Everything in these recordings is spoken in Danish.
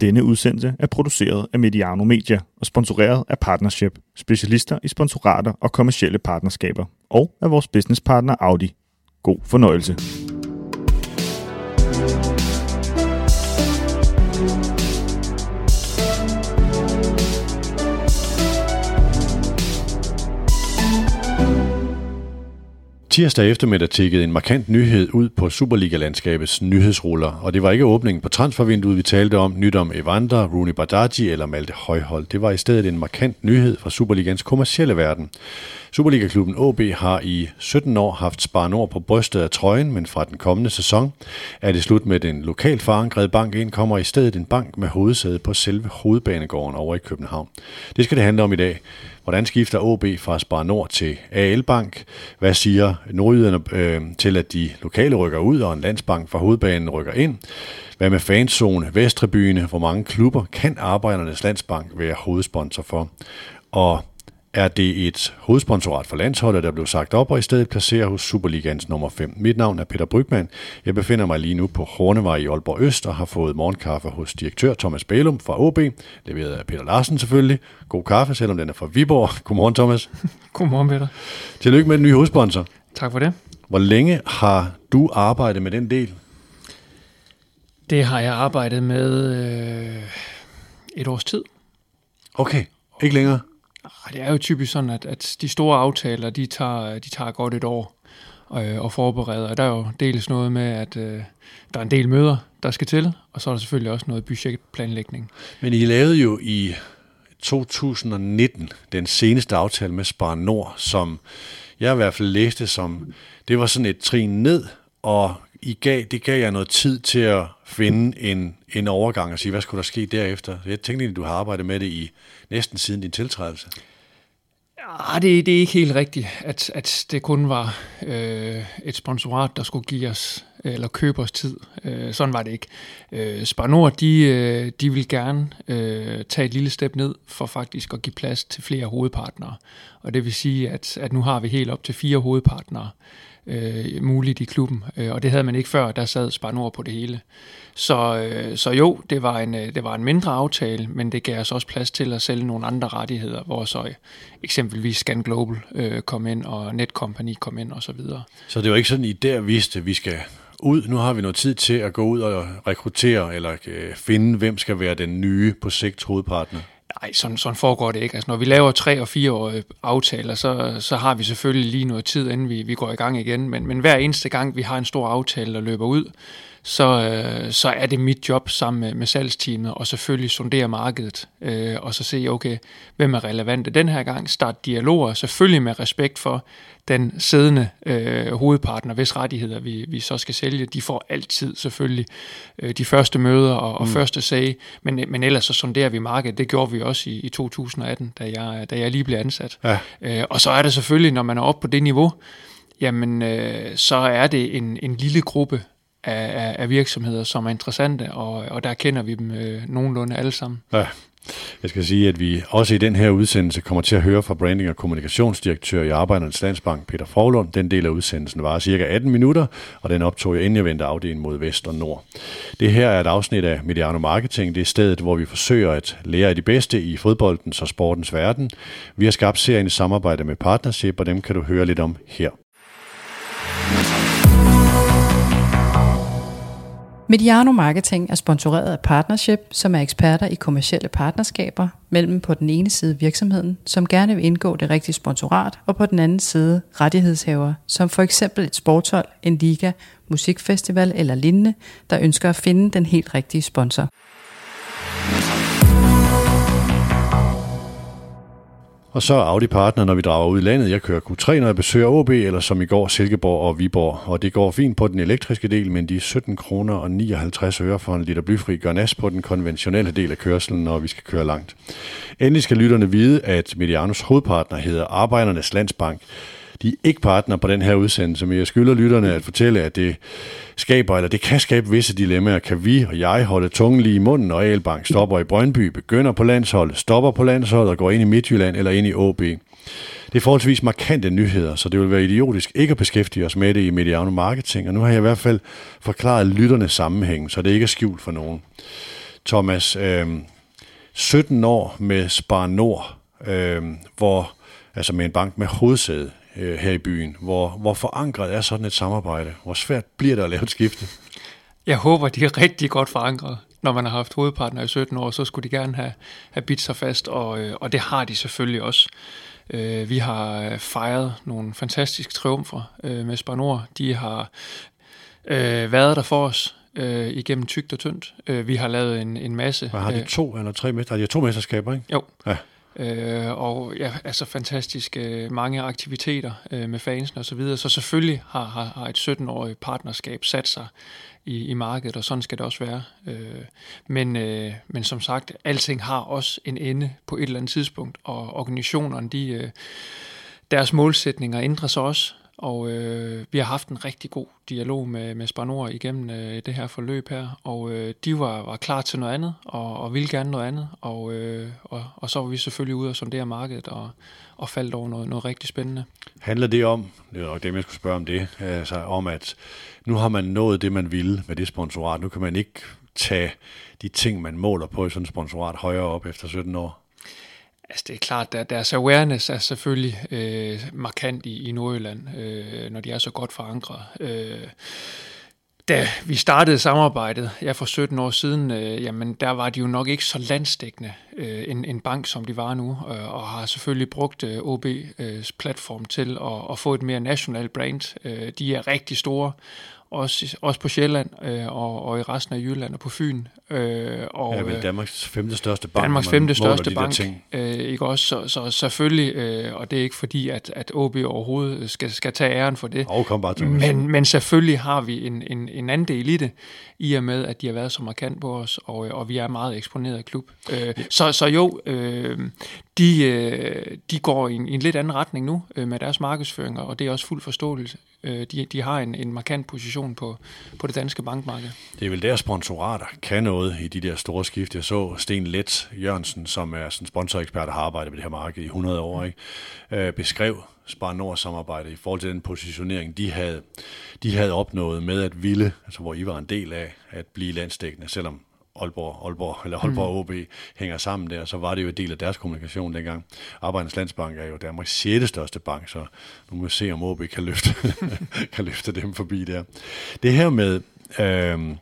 Denne udsendelse er produceret af Mediano Media og sponsoreret af Partnership, specialister i sponsorater og kommersielle partnerskaber, og af vores businesspartner Audi. God fornøjelse. Tirsdag eftermiddag tikkede en markant nyhed ud på Superliga-landskabets nyhedsruller, og det var ikke åbningen på transfervinduet, vi talte om, nyt om Evander, Rooney Badaji eller Malte Højhold. Det var i stedet en markant nyhed fra Superligans kommercielle verden. Superliga-klubben OB har i 17 år haft Spar Nord på brystet af trøjen, men fra den kommende sæson er det slut med den lokalt forankrede bank ind, kommer i stedet en bank med hovedsæde på selve hovedbanegården over i København. Det skal det handle om i dag. Hvordan skifter OB fra Spar Nord til AL Bank? Hvad siger nordjyderne øh, til, at de lokale rykker ud, og en landsbank fra hovedbanen rykker ind? Hvad med fanzone, Vestrebyene? Hvor mange klubber kan Arbejdernes Landsbank være hovedsponsor for? Og er det et hovedsponsorat for landsholdet, der blev sagt op og i stedet placerer hos Superligans nummer 5. Mit navn er Peter Brygman. Jeg befinder mig lige nu på Hornevej i Aalborg Øst og har fået morgenkaffe hos direktør Thomas Bælum fra OB, leveret af Peter Larsen selvfølgelig. God kaffe, selvom den er fra Viborg. Godmorgen Thomas. Godmorgen Peter. Tillykke med den nye hovedsponsor. Tak for det. Hvor længe har du arbejdet med den del? Det har jeg arbejdet med øh, et års tid. Okay, ikke længere? Det er jo typisk sådan, at, at de store aftaler, de tager, de tager godt et år øh, og forbereder. Og der er jo dels noget med, at øh, der er en del møder, der skal til, og så er der selvfølgelig også noget budgetplanlægning. Men I lavede jo i 2019 den seneste aftale med Spar Nord, som jeg i hvert fald læste som, det var sådan et trin ned, og i gav, det gav jer noget tid til at finde en, en overgang og sige, hvad skulle der ske derefter? Jeg tænkte egentlig, du har arbejdet med det i næsten siden din tiltrædelse. Ja, det, det er ikke helt rigtigt, at, at det kun var øh, et sponsorat, der skulle give os eller købe os tid. Øh, sådan var det ikke. Øh, Spanor, de, øh, de vil gerne øh, tage et lille step ned for faktisk at give plads til flere hovedpartnere. Og det vil sige, at, at nu har vi helt op til fire hovedpartnere øh, muligt i klubben, øh, og det havde man ikke før, der sad Spanor på det hele. Så, øh, så jo, det var, en, øh, det var en mindre aftale, men det gav os også plads til at sælge nogle andre rettigheder, hvor så øh, eksempelvis Scan Global øh, kom ind, og Netcompany kom ind og så videre. Så det var ikke sådan, I der vidste, at vi skal ud. Nu har vi noget tid til at gå ud og rekruttere eller øh, finde, hvem skal være den nye på sigt hovedpartner. Nej, sådan, sådan foregår det ikke. Altså, når vi laver tre og fire øh, aftaler, så, så har vi selvfølgelig lige noget tid, inden vi, vi går i gang igen. Men, men hver eneste gang, vi har en stor aftale, der løber ud, så, øh, så er det mit job sammen med, med salgsteamet og selvfølgelig sondere markedet øh, og så se, okay, hvem er relevante den her gang. Start dialoger, selvfølgelig med respekt for den siddende øh, hovedpartner, hvis rettigheder vi, vi så skal sælge. De får altid selvfølgelig øh, de første møder og, og mm. første sag, men, men ellers så sonderer vi markedet. Det gjorde vi også i, i 2018, da jeg, da jeg lige blev ansat. Ja. Øh, og så er det selvfølgelig, når man er oppe på det niveau, jamen øh, så er det en, en lille gruppe af, af virksomheder, som er interessante, og, og der kender vi dem øh, nogenlunde alle sammen. Ja. Jeg skal sige, at vi også i den her udsendelse kommer til at høre fra branding- og kommunikationsdirektør i Arbejdernes Landsbank, Peter Forlund. Den del af udsendelsen var cirka 18 minutter, og den optog jeg inden jeg vendte afdelingen mod vest og nord. Det her er et afsnit af Mediano Marketing. Det er stedet, hvor vi forsøger at lære af de bedste i fodboldens og sportens verden. Vi har skabt serien i samarbejde med Partnership, og dem kan du høre lidt om her. Mediano Marketing er sponsoreret af Partnership, som er eksperter i kommersielle partnerskaber mellem på den ene side virksomheden, som gerne vil indgå det rigtige sponsorat, og på den anden side rettighedshaver, som for eksempel et sportshold, en liga, musikfestival eller lignende, der ønsker at finde den helt rigtige sponsor. Og så er Audi partner, når vi drager ud i landet. Jeg kører Q3, når jeg besøger OB, eller som i går Silkeborg og Viborg. Og det går fint på den elektriske del, men de 17 kroner og 59 øre for en liter blyfri gør nas på den konventionelle del af kørselen, når vi skal køre langt. Endelig skal lytterne vide, at Medianos hovedpartner hedder Arbejdernes Landsbank. De er ikke partner på den her udsendelse, men jeg skylder lytterne at fortælle, at det skaber, eller det kan skabe visse dilemmaer. Kan vi og jeg holde tungen lige i munden, når Albank stopper i Brøndby, begynder på landsholdet, stopper på landsholdet og går ind i Midtjylland eller ind i OB? Det er forholdsvis markante nyheder, så det vil være idiotisk ikke at beskæftige os med det i Mediano Marketing, og nu har jeg i hvert fald forklaret lytterne sammenhæng, så det ikke er skjult for nogen. Thomas, øh, 17 år med Spar Nord, øh, hvor, altså med en bank med hovedsæde øh, her i byen. Hvor, hvor forankret er sådan et samarbejde? Hvor svært bliver det at lave et skifte? Jeg håber, de er rigtig godt forankret. Når man har haft hovedpartner i 17 år, så skulle de gerne have, have bidt sig fast, og, øh, og det har de selvfølgelig også. Øh, vi har fejret nogle fantastiske triumfer øh, med Spanor. De har øh, været der for os øh, igennem tygt og tyndt. Øh, vi har lavet en, en masse... Hvad har de to eller tre mester? Har de to mesterskaber, ikke? Jo. Ja. Øh, og ja, altså fantastisk øh, mange aktiviteter øh, med fansen og så videre. Så selvfølgelig har, har, har et 17-årigt partnerskab sat sig i, i markedet, og sådan skal det også være. Øh, men, øh, men som sagt, alting har også en ende på et eller andet tidspunkt, og organisationerne, de, øh, deres målsætninger ændrer sig også. Og øh, vi har haft en rigtig god dialog med, med Spanor igennem øh, det her forløb her, og øh, de var, var klar til noget andet, og, og ville gerne noget andet, og, øh, og, og så var vi selvfølgelig ude og sondere markedet, og, og faldt over noget, noget rigtig spændende. Handler det om, det er det, jeg skulle spørge om det, altså om at nu har man nået det, man ville med det sponsorat, nu kan man ikke tage de ting, man måler på i sådan et sponsorat højere op efter 17 år? Altså det er klart, at deres awareness er selvfølgelig øh, markant i, i Nordjylland, øh, når de er så godt forankret. Øh, da vi startede samarbejdet, ja for 17 år siden, øh, jamen der var de jo nok ikke så landstækkende øh, en, en bank, som de var nu, øh, og har selvfølgelig brugt øh, OB's øh, platform til at, at få et mere national brand. Øh, de er rigtig store, også, også på Sjælland øh, og, og i resten af Jylland og på Fyn. Øh, og, ja, vel Danmarks femte største bank. Danmarks femte største bank, øh, ikke også? Så, så selvfølgelig, øh, og det er ikke fordi, at, at OB overhovedet skal, skal tage æren for det. Oh, kom bare til men, men selvfølgelig har vi en, en, en andel i det, i og med, at de har været så markant på os, og, og vi er meget eksponeret klub. Øh, så, så jo, øh, de, øh, de går i en, i en lidt anden retning nu øh, med deres markedsføringer, og det er også fuld forståelse. Øh, de, de har en, en markant position på, på det danske bankmarked. Det er vel der sponsorater kan noget i de der store skift. Jeg så Sten Let Jørgensen, som er sådan sponsorekspert og har arbejdet med det her marked i 100 år, ikke? Øh, beskrev Spar Nord samarbejde i forhold til den positionering, de havde, de havde opnået med at ville, altså hvor I var en del af, at blive landstækkende, selvom Aalborg, Aalborg eller Aalborg mm. OB hænger sammen der, så var det jo en del af deres kommunikation dengang. Arbejdernes Landsbank er jo Danmarks 6. største bank, så nu må vi se, om OB kan løfte, kan løfte dem forbi der. Det her med, øh,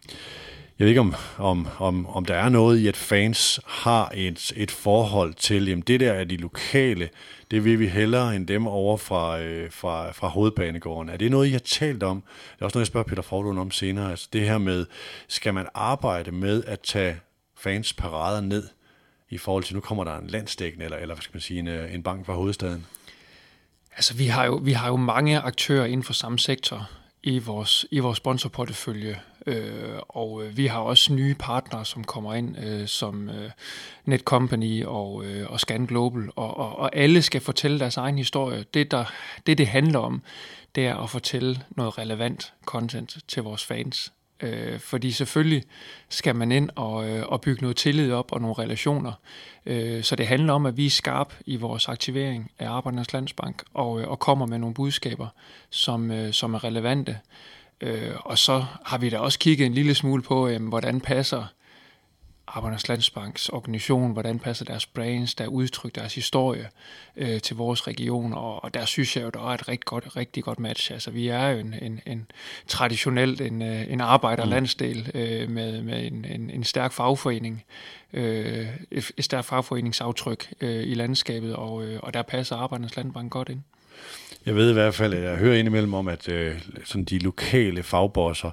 jeg ved ikke, om, om, om, om der er noget i, at fans har et, et forhold til, jamen det der er de lokale, det vil vi hellere end dem over fra, øh, fra, fra hovedbanegården. Er det noget, I har talt om? Det er også noget, jeg spørger Peter Forlund om senere. Altså det her med, skal man arbejde med at tage fans parader ned i forhold til, nu kommer der en landstækkende, eller, eller hvad skal man sige, en, øh, en bank fra hovedstaden? Altså, vi har, jo, vi har jo mange aktører inden for samme sektor i vores, i vores sponsorportefølje. Øh, og øh, vi har også nye partnere, som kommer ind, øh, som øh, Netcompany og, øh, og Scan Global, og, og, og alle skal fortælle deres egen historie. Det, der, det, det handler om, det er at fortælle noget relevant content til vores fans. Øh, fordi selvfølgelig skal man ind og, øh, og bygge noget tillid op og nogle relationer. Øh, så det handler om, at vi er skarp i vores aktivering af Arbejdernes Landsbank og, øh, og kommer med nogle budskaber, som, øh, som er relevante. Øh, og så har vi da også kigget en lille smule på, øh, hvordan passer Arbejdernes Landsbanks organisation, hvordan passer deres brands, der udtryk, deres historie øh, til vores region, og, og der synes jeg jo, der er et rigtig godt, rigtig godt match. Altså, vi er jo en, en, en traditionelt en, øh, en arbejderlandsdel øh, med, med en, en, en stærk fagforening, øh, et, et stærkt fagforeningsaftryk øh, i landskabet, og, øh, og der passer Arbejdernes Landbank godt ind. Jeg ved i hvert fald, at jeg hører indimellem om, at øh, sådan de lokale fagbosser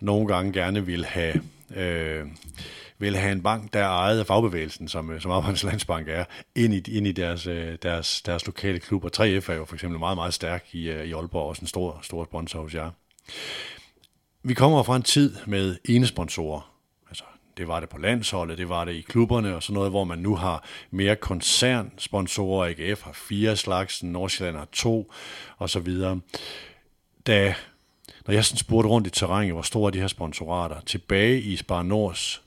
nogle gange gerne vil have... Øh, vil have en bank, der er ejet af fagbevægelsen, som, øh, som Arbejdernes Landsbank er, ind i, ind i deres, øh, deres, deres lokale klub. Og 3F er jo for eksempel meget, meget stærk i, øh, i Aalborg, også en stor, stor sponsor hos jer. Vi kommer fra en tid med ene sponsorer. Det var det på landsholdet, det var det i klubberne og sådan noget, hvor man nu har mere koncernsponsorer. AGF har fire slags, Nordsjælland har to og så videre. Da, når jeg sådan spurgte rundt i terrænet, hvor store er de her sponsorater, tilbage i Spar Nords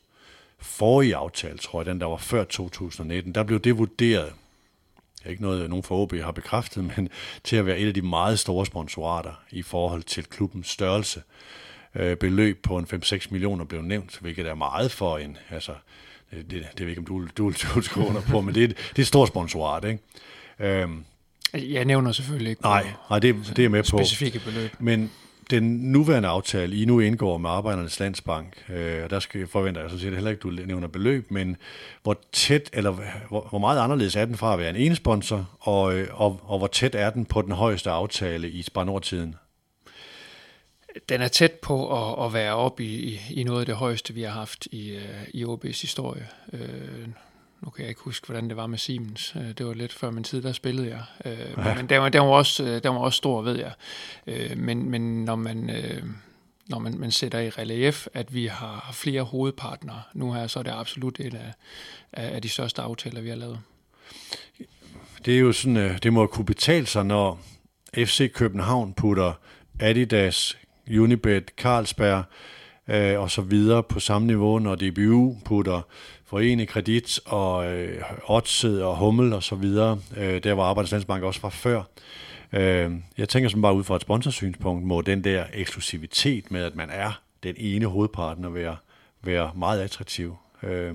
forrige aftale, tror jeg, den der var før 2019, der blev det vurderet, ikke noget, nogen fra OB har bekræftet, men til at være et af de meget store sponsorater i forhold til klubbens størrelse øh, beløb på en 5-6 millioner blev nævnt, hvilket er meget for en, altså, det, det, det ved ikke, om du, du, du, du under på, men det, er, det er et stort sponsorat, ikke? Øhm, Jeg nævner selvfølgelig ikke nej, nej det, det er med på. specifikke beløb. Men den nuværende aftale, I nu indgår med Arbejdernes Landsbank, øh, og der skal forventer jeg så set heller ikke, du nævner beløb, men hvor tæt, eller hvor, hvor meget anderledes er den fra at være en ene sponsor, og, øh, og, og hvor tæt er den på den højeste aftale i Spar Nord-tiden? Den er tæt på at, at være op i, i, i noget af det højeste, vi har haft i, øh, i OB's historie. Øh, nu kan jeg ikke huske, hvordan det var med Siemens. Øh, Det var lidt før min tid, der spillede jeg. Øh, ja. Men den var, den, var også, øh, den var også stor, ved jeg. Øh, Men, men når man... øh, når man, man sætter i relief, at vi har flere hovedpartnere nu her, så er det absolut en af, af de største aftaler, vi har lavet. Det er jo sådan, det må kunne betale sig, når FC København putter Adidas, Unibet, Carlsberg øh, og så videre på samme niveau, når DBU putter Forene Kredit og øh, Odset og Hummel og så videre, øh, der hvor Arbejdernes Landsbank også var før. Øh, jeg tænker som bare ud fra et sponsorsynspunkt, må den der eksklusivitet med, at man er den ene hovedpartner, være, være meget attraktiv. Øh,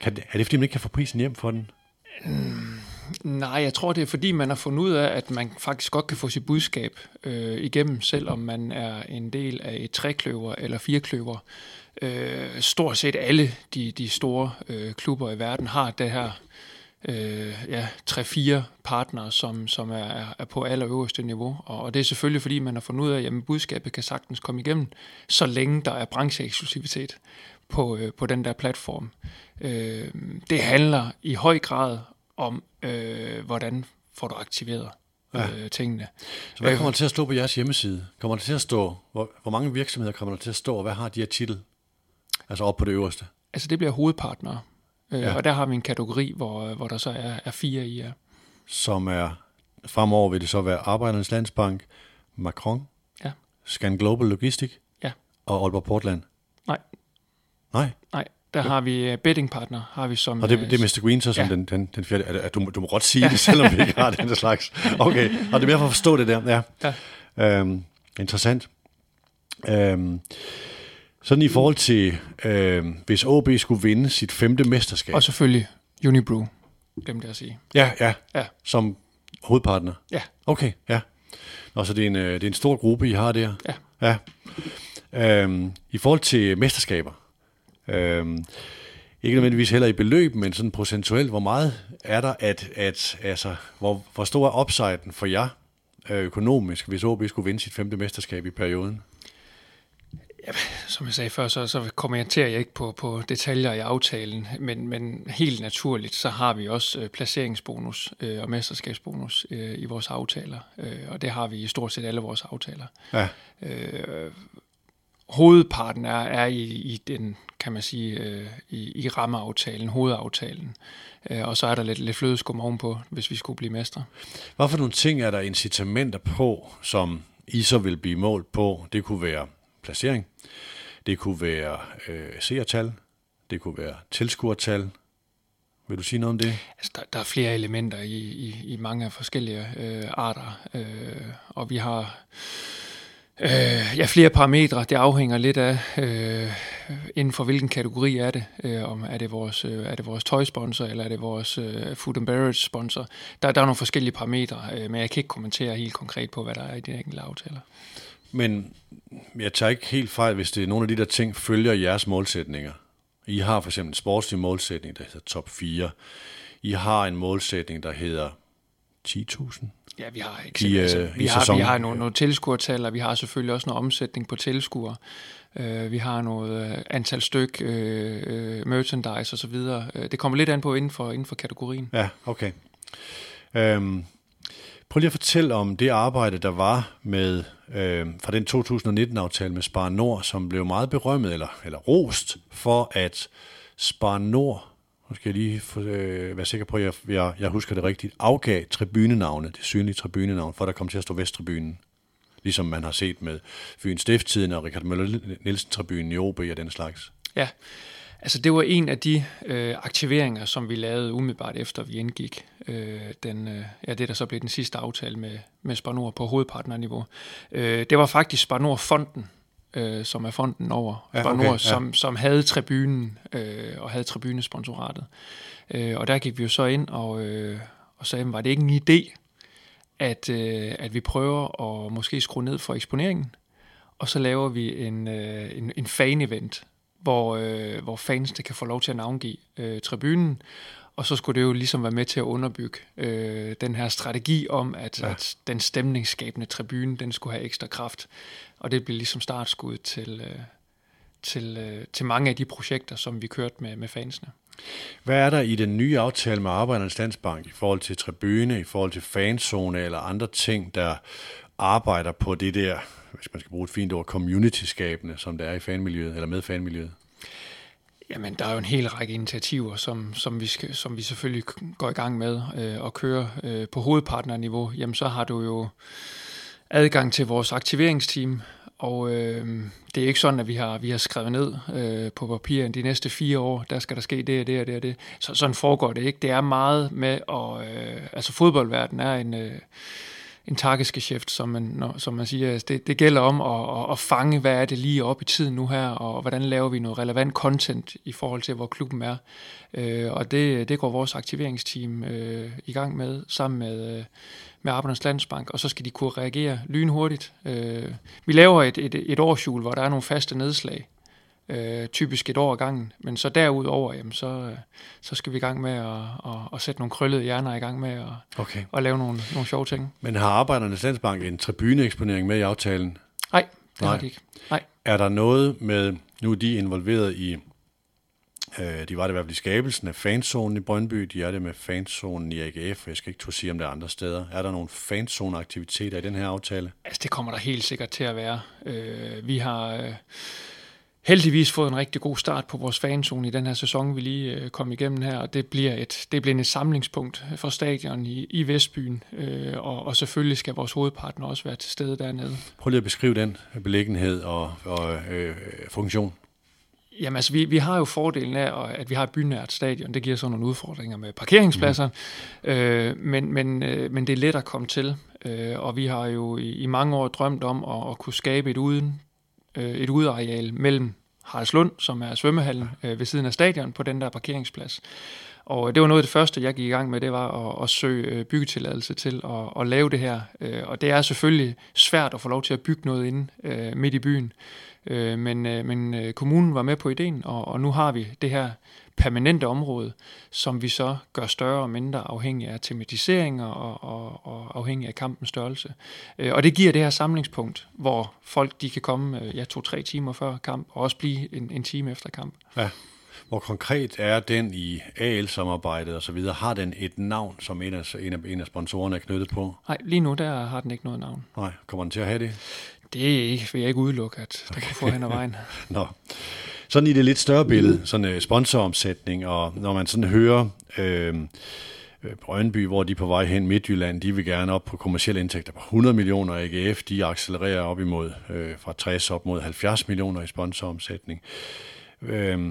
kan, det- er det fordi, man ikke kan få prisen hjem for den? Mm. Nej, jeg tror, det er fordi, man har fundet ud af, at man faktisk godt kan få sit budskab øh, igennem, selvom man er en del af et trekløver eller firekløver. Øh, stort set alle de, de store øh, klubber i verden har det her øh, ja, tre-fire partnere, som, som er, er- på allerøverste niveau. Og, og det er selvfølgelig, fordi man har fundet ud af, at budskabet kan sagtens komme igennem, så længe der er brancheeksklusivitet på, øh, på den der platform. Øh, det handler i høj grad om, øh, hvordan får du aktiveret øh, tingene. Så hvad kommer der til at stå på jeres hjemmeside? Kommer der til at stå, hvor, hvor mange virksomheder kommer der til at stå, og hvad har de her titel? Altså op på det øverste. Altså det bliver hovedpartnere, øh, Ja. ja. og der har vi en kategori, hvor, hvor der så er, er fire i. Ja. Som er, fremover vil det så være Arbejdernes Landsbank, Macron, Ja. Scan Global Logistic Ja. og Aalborg Portland. Nej, Nej, der har vi uh, bettingpartner, har vi som... og det, øh, det er Mr. Green så som Ja. den, den, den fjerde. Er, er, du, du må godt sige det, selvom vi ikke har den slags. Okay, og det er mere for at forstå det der. Ja. Øhm, interessant. Øhm, sådan i forhold til, øhm, hvis OB skulle vinde sit femte mesterskab. Og selvfølgelig Unibrew, glemte jeg at sige. Ja, ja, Ja. som hovedpartner. Ja, Okay, ja. Og så det er en, øh, det er en stor gruppe, I har der. Ja. ja. Øhm, I forhold til mesterskaber, øhm, ikke nødvendigvis heller i beløb, men sådan procentuelt, hvor meget er der, at, at altså, hvor, hvor stor er upsiden for jer øh, økonomisk, hvis OB skulle vinde sit femte mesterskab i perioden? som jeg sagde før, så, så kommenterer jeg ikke på, på detaljer i aftalen, men, men helt naturligt, så har vi også øh, placeringsbonus øh, og mesterskabsbonus øh, i vores aftaler, øh, og det har vi i stort set alle vores aftaler. Ja. Øh, hovedparten er, er i, i den, kan man sige, øh, i, i rammeaftalen, hovedaftalen, øh, og så er der lidt, lidt flødeskum ovenpå, hvis vi skulle blive mestre. Hvad for nogle ting er der incitamenter på, som I så vil blive målt på? Det kunne være placering, det kunne være øh, seertal, det kunne være tilskuertal. Vil du sige noget om det? Altså, der, der er flere elementer i, i, i mange forskellige øh, arter, øh, og vi har øh, ja, flere parametre. Det afhænger lidt af, øh, inden for hvilken kategori er det. Øh, om er det vores, øh, er det vores tøjsponsor, eller er det vores øh, food and beverage sponsor. Der, der er nogle forskellige parametre, øh, men jeg kan ikke kommentere helt konkret på, hvad der er i de enkelte aftaler. Men jeg tager ikke helt fejl, hvis det er nogle af de der ting følger jeres målsætninger. I har for eksempel en sportslig målsætning, der hedder top 4. I har en målsætning, der hedder 10.000. Ja, vi har, I, eksempel, altså, øh, i vi, har, sæsonen. vi har nogle, nogle tilskuertal, og vi har selvfølgelig også noget omsætning på tilskuere. Uh, vi har noget uh, antal styk uh, uh, merchandise osv. Det kommer lidt an på inden for, inden for kategorien. Ja, okay. Øhm, prøv lige at fortælle om det arbejde, der var med øhm, fra den 2019-aftale med Spar Nord, som blev meget berømmet eller, eller rost for, at Spar Nord, nu skal jeg lige for, øh, være sikker på, at jeg, jeg, jeg husker det rigtigt, afgav tribunenavnet, det synlige tribunenavn, for der kom til at stå Vesttribunen. Ligesom man har set med Fyns Stifttiden og Richard Møller Nielsen-tribunen i OB og den slags. Ja, altså det var en af de øh, aktiveringer, som vi lavede umiddelbart efter vi indgik øh, den, øh, ja, det, der så blev den sidste aftale med, med Spar Nord på hovedpartnerniveau. Øh, det var faktisk Spar Nord-fonden, øh, som er fonden over Ja, okay, Nord, ja. som, som havde tribunen øh, og havde tribunesponsoratet. Øh, og der gik vi jo så ind og, øh, og sagde, var det ikke en idé, at, øh, at vi prøver at måske skrue ned for eksponeringen, og så laver vi en, øh, en, en fan-event, hvor, øh, hvor fansene kan få lov til at navngive øh, tribunen, og så skulle det jo ligesom være med til at underbygge øh, den her strategi om, at, ja. at den stemningsskabende tribune, den skulle have ekstra kraft. Og det blev ligesom startskud til, øh, til, øh, til mange af de projekter, som vi kørte med, med fansene. Hvad er der i den nye aftale med Arbejdernes Landsbank i forhold til tribune, i forhold til fanzone eller andre ting, der arbejder på det der, hvis man skal bruge et fint ord, community-skabende, som det er i fanmiljøet, eller med fanmiljøet? Jamen, der er jo en hel række initiativer, som, som, vi, skal, som vi selvfølgelig går i gang med øh, at køre øh, på hovedpartnerniveau. Jamen, så har du jo adgang til vores aktiveringsteam, og øh, det er ikke sådan, at vi har, vi har skrevet ned øh, på papir, at de næste fire år, der skal der ske det og det og det og det. Så, sådan foregår det ikke. Det er meget med, at, øh, altså fodboldverden er en... Øh, en targetgeschæft, som man, når, som man siger. Det, det gælder om at, at, at fange, hvad er det lige op i tiden nu her, og hvordan laver vi noget relevant content i forhold til, hvor klubben er. Øh, og det, det går vores aktiveringsteam øh, i gang med, sammen med, øh, med Arbejdernes Landsbank, og så skal de kunne reagere lynhurtigt. Øh, vi laver et, et, et årsjul, hvor der er nogle faste nedslag, øh, typisk et år ad gangen, men så derudover, jamen, så, øh, så skal vi i gang med at, at, at sætte nogle krøllede hjerner i gang med at, Okay. at lave nogle, nogle sjove ting. Men har Arbejdernes Landsbank en tribuneeksponering med i aftalen? Nej, det Nej. har de ikke. Nej. Er der noget med, nu er de involveret i, øh, de var det i hvert fald i skabelsen af fanzonen i Brøndby, de er det med fanzonen i AGF, jeg skal ikke turde sige, om der er andre steder. Er der nogle fanzone-aktiviteter i den her aftale? Altså, det kommer der helt sikkert til at være. Øh, vi har øh, heldigvis fået en rigtig god start på vores fanzone i den her sæson, vi lige øh, kom igennem her, og det bliver et, det bliver et samlingspunkt for stadion i, i Vestbyen, øh, og, og selvfølgelig skal vores hovedpartner også være til stede dernede. Prøv lige at beskrive den beliggenhed og, og øh, funktion. Jamen altså, vi, vi har jo fordelen af, at vi har et bynært stadion. Det giver så nogle udfordringer med parkeringspladser, mm. øh, men, men, øh, men det er let at komme til. Øh, og vi har jo i, i mange år drømt om at, at kunne skabe et, uden, øh, et udeareal mellem Haraldslund, som er svømmehallen, øh, ved siden af stadion, på den der parkeringsplads. Og øh, det var noget af det første, jeg gik i gang med, det var at, at søge øh, byggetilladelse til at, at lave det her. Øh, og det er selvfølgelig svært at få lov til at bygge noget inde midt i byen. Men, men kommunen var med på ideen, og, og nu har vi det her permanente område, som vi så gør større og mindre afhængig af tematisering og, og, og afhængig af kampens størrelse. Øh, Og det giver det her samlingspunkt, hvor folk de kan komme øh, ja, to-tre timer før kamp, og også blive en, en time efter kamp. Ja. Hvor konkret er den i AL-samarbejdet og så videre? Har den et navn, som en af, en af, en af sponsorerne er knyttet på? Nej, lige nu der har den ikke noget navn. Nej, kommer den til at have det? Det er ikke, vil jeg ikke udelukke, at det kan få hen ad vejen. Nå. Sådan i det lidt større billede, sådan øh, sponsoromsætning, og når man sådan hører øh, øh, Brøndby, hvor de er på vej hen, Midtjylland, de vil gerne op på kommersielle indtægter på 100 millioner, AGF, de accelererer op imod øh, fra 60 op mod 70 millioner i sponsoromsætning. Øh,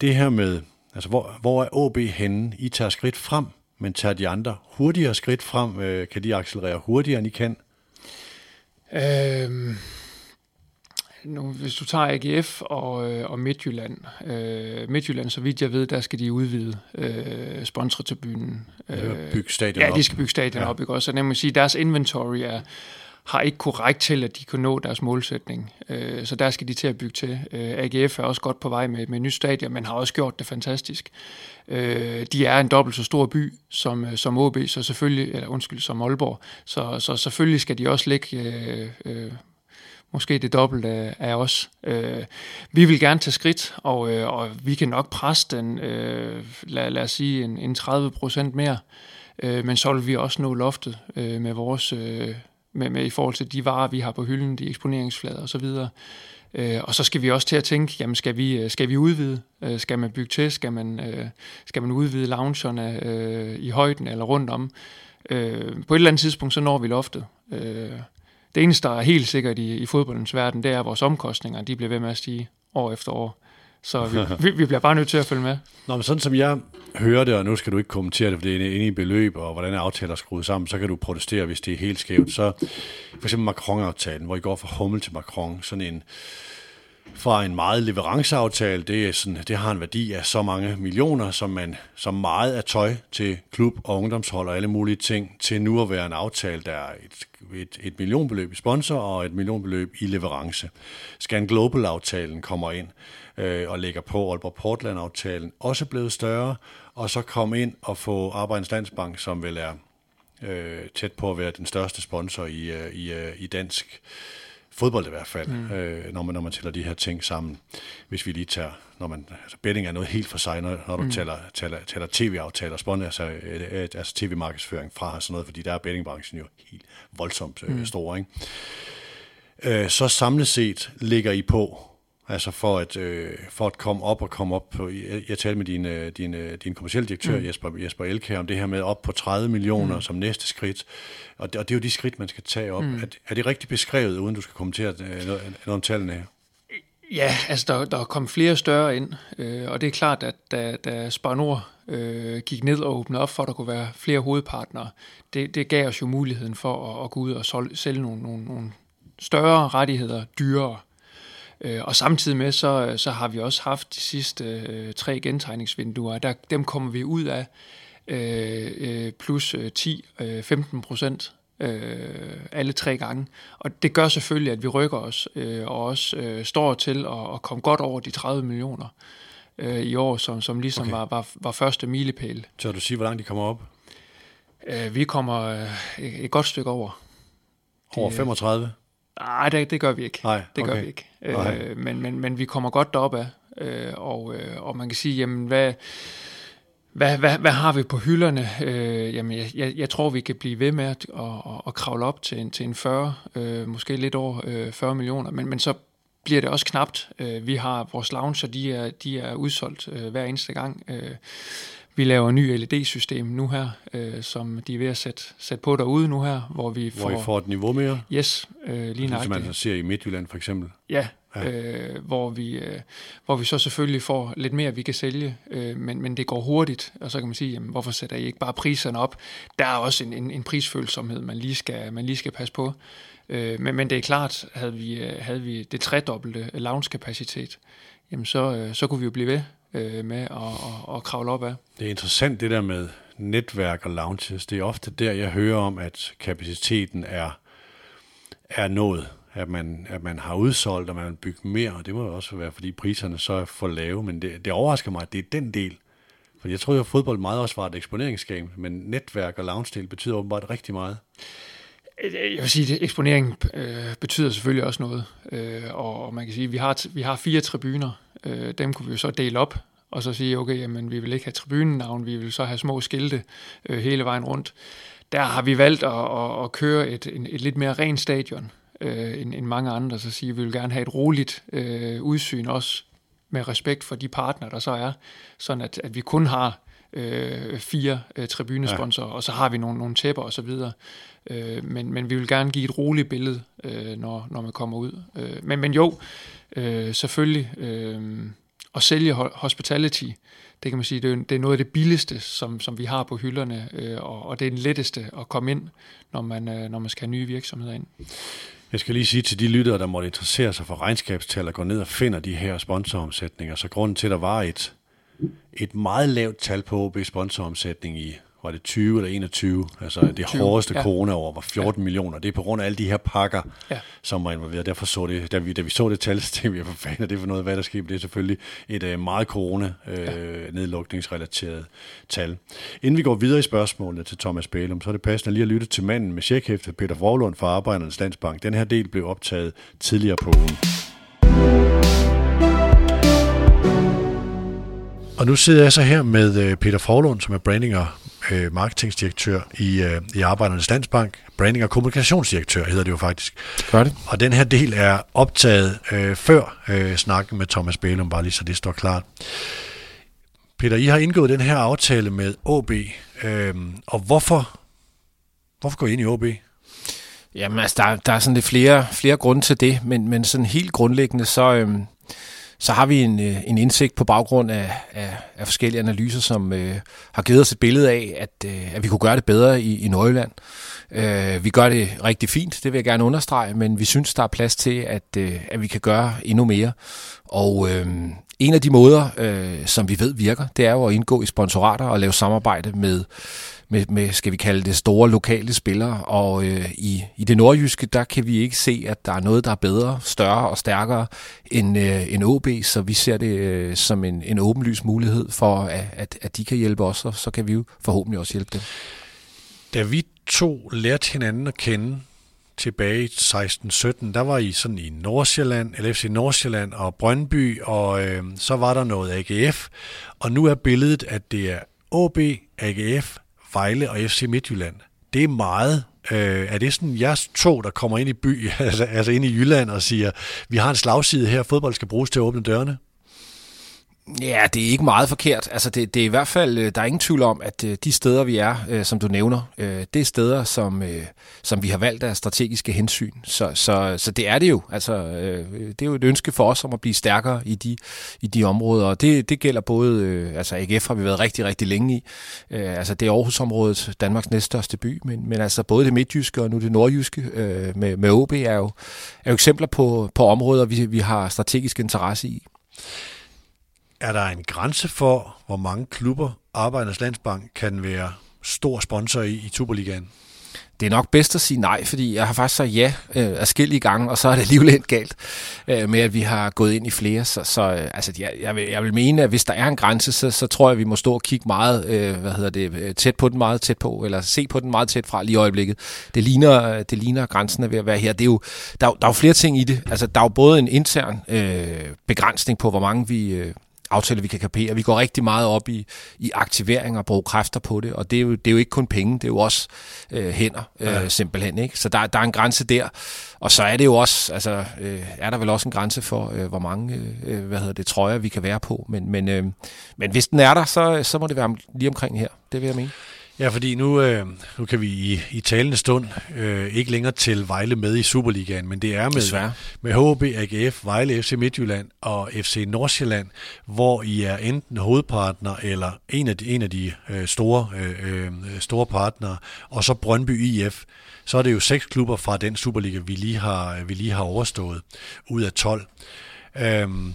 det her med, altså hvor, hvor er OB henne? I tager skridt frem, men tager de andre hurtigere skridt frem? Øh, kan de accelerere hurtigere, end I kan? Øh nu, hvis du tager AGF og, øh, og Midtjylland, øh, Midtjylland, så vidt jeg ved, der skal de udvide øh, sponsortribunen. Øh, bygge stadion ja, de skal bygge stadion Ja. op, ikke også? Så nemlig sige, deres inventory er, har ikke korrekt til, at de kunne nå deres målsætning. Øh, så der skal de til at bygge til. Øh, AGF er også godt på vej med, med et nyt stadion, men har også gjort det fantastisk. Øh, de er en dobbelt så stor by som, øh, som OB, så selvfølgelig, eller undskyld, som Aalborg. Så, så selvfølgelig skal de også ligge øh, øh, måske det dobbelte af, os. Øh, vi vil gerne tage skridt, og, øh, og vi kan nok presse den, øh, lad, lad os sige, en, en 30 procent mere. Øh, men så vil vi også nå loftet øh, med vores... Øh, med, med i forhold til de varer, vi har på hylden, de eksponeringsflader osv. Øh, og så skal vi også til at tænke, jamen skal vi, øh, skal vi udvide? Øh, skal man bygge til? Skal man, øh, skal man udvide loungerne øh, i højden eller rundt om? Øh, på et eller andet tidspunkt, så når vi loftet. Øh, det eneste, der er helt sikkert i, i fodboldens verden, det er, at vores omkostninger de bliver ved med at stige år efter år. Så vi, vi, vi bliver bare nødt til at følge med. Nå, men sådan som jeg hører det, og nu skal du ikke kommentere det, for det er inde i beløb, og hvordan er aftaler skruet sammen, så kan du protestere, hvis det er helt skævt. Så for eksempel Macron-aftalen, hvor I går fra Hummel til Macron, sådan en fra en meget leveranceaftale, det, er sådan, det har en værdi af så mange millioner, som, man, som meget af tøj til klub og ungdomshold og alle mulige ting, til nu at være en aftale, der er et, et, et millionbeløb i sponsor og et millionbeløb i leverance. Scan Global-aftalen kommer ind øh, og lægger på Aalborg Portland-aftalen, også blevet større, og så kom ind og få Arbejdernes Landsbank, som vel er øh, tæt på at være den største sponsor i, øh, i, øh, i dansk fodbold i hvert fald, mm. øh, når, man, når man tæller de her ting sammen. Hvis vi lige tager, når man, altså betting er noget helt for sig, når, når du mm. tæller, tæller, tæller tv-aftaler, sponsor, altså, øh, altså tv-markedsføring fra og sådan noget, fordi der er bettingbranchen jo helt voldsomt øh, mm. stor, ikke? Øh, så samlet set ligger I på Altså for at, øh, for at komme op og komme op på, jeg, jeg talte med din, øh, din, øh, din kommersielle direktør mm. Jesper, Jesper Elke om det her med op på 30 millioner mm. som næste skridt, og det, og det er jo de skridt, man skal tage op. Mm. Er, er det rigtig beskrevet, uden du skal kommentere øh, noget, noget om tallene her? Ja, altså der, der er kommet flere større ind, øh, og det er klart, at da, da Spar Nord øh, gik ned og åbnede op for, at der kunne være flere hovedpartnere, det, det gav os jo muligheden for at, at gå ud og sol, sælge nogle, nogle, nogle større rettigheder dyrere. Øh, og samtidig med, så, så har vi også haft de sidste øh, tre gentegningsvinduer. Der, dem kommer vi ud af øh, øh plus 10-15 øh, procent øh, alle tre gange. Og det gør selvfølgelig, at vi rykker os øh, og også øh, står til at, at komme godt over de 30 millioner øh, i år, som, som ligesom okay. var, var, var første milepæl. Så du sige, hvor langt de kommer op? Øh, vi kommer øh, et godt stykke over. Over 35? Nej, det, det gør vi ikke. Nej, det gør vi ikke. Øh, men, men, men vi kommer godt derop af, øh, og, øh, og man kan sige, jamen hvad, hvad, hvad, hvad har vi på hylderne? Øh, jamen jeg, jeg, jeg tror, vi kan blive ved med at, at, at, at kravle op til en, til en 40, øh, måske lidt over øh, 40 millioner, men, men så bliver det også knapt. Øh, vi har vores lounger, de er, de er udsolgt øh, hver eneste gang. Øh, vi laver ny LED-system nu her, øh, som de er ved at sætte, sætte på derude nu her, hvor vi får... Hvor I får et niveau mere? Yes, øh, lige nøjagtigt. Som man ser i Midtjylland for eksempel? Ja, ja. Øh, hvor, vi, øh, hvor vi så selvfølgelig får lidt mere, vi kan sælge, øh, men, men det går hurtigt, og så kan man sige, jamen, hvorfor sætter I ikke bare priserne op? Der er også en, en, en prisfølsomhed, man lige skal, man lige skal passe på. Øh, men, men det er klart, havde vi, øh, havde vi det tredobbelte lounge-kapacitet, jamen så, øh, så kunne vi jo blive ved øh, med at, at, at kravle op af. Det er interessant det der med netværk og lounges. Det er ofte der, jeg hører om, at kapaciteten er, er nået. At man, at man har udsolgt, og man vil bygge mere, og det må jo også være, fordi priserne så er for lave. Men det, det overrasker mig, at det er den del. For jeg tror jo, at fodbold meget også var et eksponeringsskab, men netværk og lounge-del betyder åbenbart rigtig meget. Jeg vil sige, at eksponering øh, betyder selvfølgelig også noget. Øh, og man kan sige, at vi har, vi har fire tribuner. Øh, dem kunne vi jo så dele op, og så sige, okay, jamen, vi vil ikke have tribunenavn, vi vil så have små skilte øh, hele vejen rundt. Der har vi valgt at, at, at køre et, et, et lidt mere rent stadion øh, end, end mange andre, så sige, vi vil gerne have et roligt øh, udsyn også med respekt for de partnere, der så er, sådan at, at vi kun har øh, fire øh, tribunesponsorer, ja. og så har vi nogle, nogle tæpper og så videre. Øh, men, men vi vil gerne give et roligt billede, øh, når, når man kommer ud. Øh, men, men jo, øh, selvfølgelig, øh, at sælge hospitality, det kan man sige, det er, det er noget af det billigste, som, som vi har på hylderne, øh, og, og det er den letteste at komme ind, når man, øh, når man skal have nye virksomheder ind. Jeg skal lige sige til de lyttere, der måtte interessere sig for regnskabstal, at gå ned og finder de her sponsoromsætninger. Så grunden til, at der var et, et meget lavt tal på OB sponsoromsætning i var det 20 eller 21, altså det 20, hårdeste ja. corona-år var 14 ja. millioner. Det er på grund af alle de her pakker, ja. som var involveret. Derfor så det, da vi, da vi så det tal, så tænkte vi, for fanden det for noget, hvad der skete. Det er selvfølgelig et uh, meget corona-nedlukningsrelateret uh, tal. Inden vi går videre i spørgsmålene til Thomas Bælum, så er det passende lige at lytte til manden med checkhæftet, Peter Forlund fra Arbejdernes Landsbank. Den her del blev optaget tidligere på ugen. Og nu sidder jeg så her med øh, Peter Forlund, som er branding og øh, marketingdirektør i, øh, i Arbejdernes Landsbank. Branding og kommunikationsdirektør hedder det jo faktisk. Gør det. Og den her del er optaget øh, før øh, snakken med Thomas Bælum, bare lige så det står klart. Peter, I har indgået den her aftale med OB, øh, og hvorfor, hvorfor går I ind i OB? Jamen altså, der, der er sådan lidt flere, flere grunde til det, men, men sådan helt grundlæggende, så, øh, så har vi en, øh, en indsigt på baggrund af, af, af forskellige analyser, som øh, har givet os et billede af, at, øh, at vi kunne gøre det bedre i, i Nordjylland. Øh, vi gør det rigtig fint, det vil jeg gerne understrege, men vi synes, der er plads til, at, øh, at vi kan gøre endnu mere. Og øh, en af de måder, øh, som vi ved virker, det er jo at indgå i sponsorater og lave samarbejde med med, med, skal vi kalde det, store lokale spillere. Og øh, i, i det nordjyske, der kan vi ikke se, at der er noget, der er bedre, større og stærkere end, øh, end OB, så vi ser det øh, som en, en åbenlys mulighed for, at, at, at de kan hjælpe os, og så kan vi jo forhåbentlig også hjælpe dem. Da vi to lærte hinanden at kende tilbage i 16-17, der var I sådan i Nordsjælland, LFC Nordsjælland og Brøndby, og øh, så var der noget AGF, og nu er billedet, at det er OB, AGF, Vejle og FC Midtjylland. Det er meget. Øh, er det sådan jeres to, der kommer ind i by, altså, altså ind i Jylland og siger, vi har en slagside her, fodbold skal bruges til at åbne dørene? Ja, det er ikke meget forkert. Altså, det, det er i hvert fald, øh, der er ingen tvivl om, at øh, de steder, vi er, øh, som du nævner, det er steder, som, som vi har valgt af strategiske hensyn. Så, så, så det er det jo. Altså, det er jo et ønske for os om at blive stærkere i de, i de områder, og det, det gælder både, altså AGF har vi været rigtig, rigtig længe i. Altså, det er Aarhusområdet, Danmarks næststørste by, men, men altså både det midtjyske og nu det nordjyske med, med OB er jo, er jo eksempler på, på områder, vi, vi har strategisk interesse i. Er der en grænse for, hvor mange klubber Arbejdernes Landsbank kan være stor sponsor i i Superligaen? det er nok bedst at sige nej, fordi jeg har faktisk sagt ja øh, afskillige gange, og så er det alligevel endt galt øh, med, at vi har gået ind i flere. Så, så øh, altså, jeg, jeg, vil, jeg vil mene, at hvis der er en grænse, så, så tror jeg, at vi må stå og kigge meget, øh, hvad hedder det, øh, tæt på den meget tæt på, eller se på den meget tæt fra lige i øjeblikket. Det ligner, det ligner grænsen er ved at være her. Det er jo, der, der er jo flere ting i det. Altså, der er jo både en intern øh, begrænsning på, hvor mange vi... Øh, aftaler, vi kan kapere. Vi går rigtig meget op i, i aktivering og bruge kræfter på det, og det er jo, det er jo ikke kun penge, det er jo også øh, hænder, øh, ja. simpelthen. Ikke? Så der, der er en grænse der, og så er det jo også, altså, øh, er der vel også en grænse for, øh, hvor mange øh, hvad hedder det, trøjer, vi kan være på, men, men, øh, men hvis den er der, så, så må det være lige omkring her, det vil jeg mene. Ja, fordi nu, øh, nu kan vi i, i talende stund øh, ikke længere til Vejle med i Superligaen, men det er med, med HB, AGF, Vejle, FC Midtjylland og FC Nordsjælland, hvor I er enten hovedpartner eller en af de, en af de øh, store, øh, øh, store partnere, og så Brøndby IF. Så er det jo seks klubber fra den Superliga, vi lige har, vi lige har overstået, ud af 12. Øhm,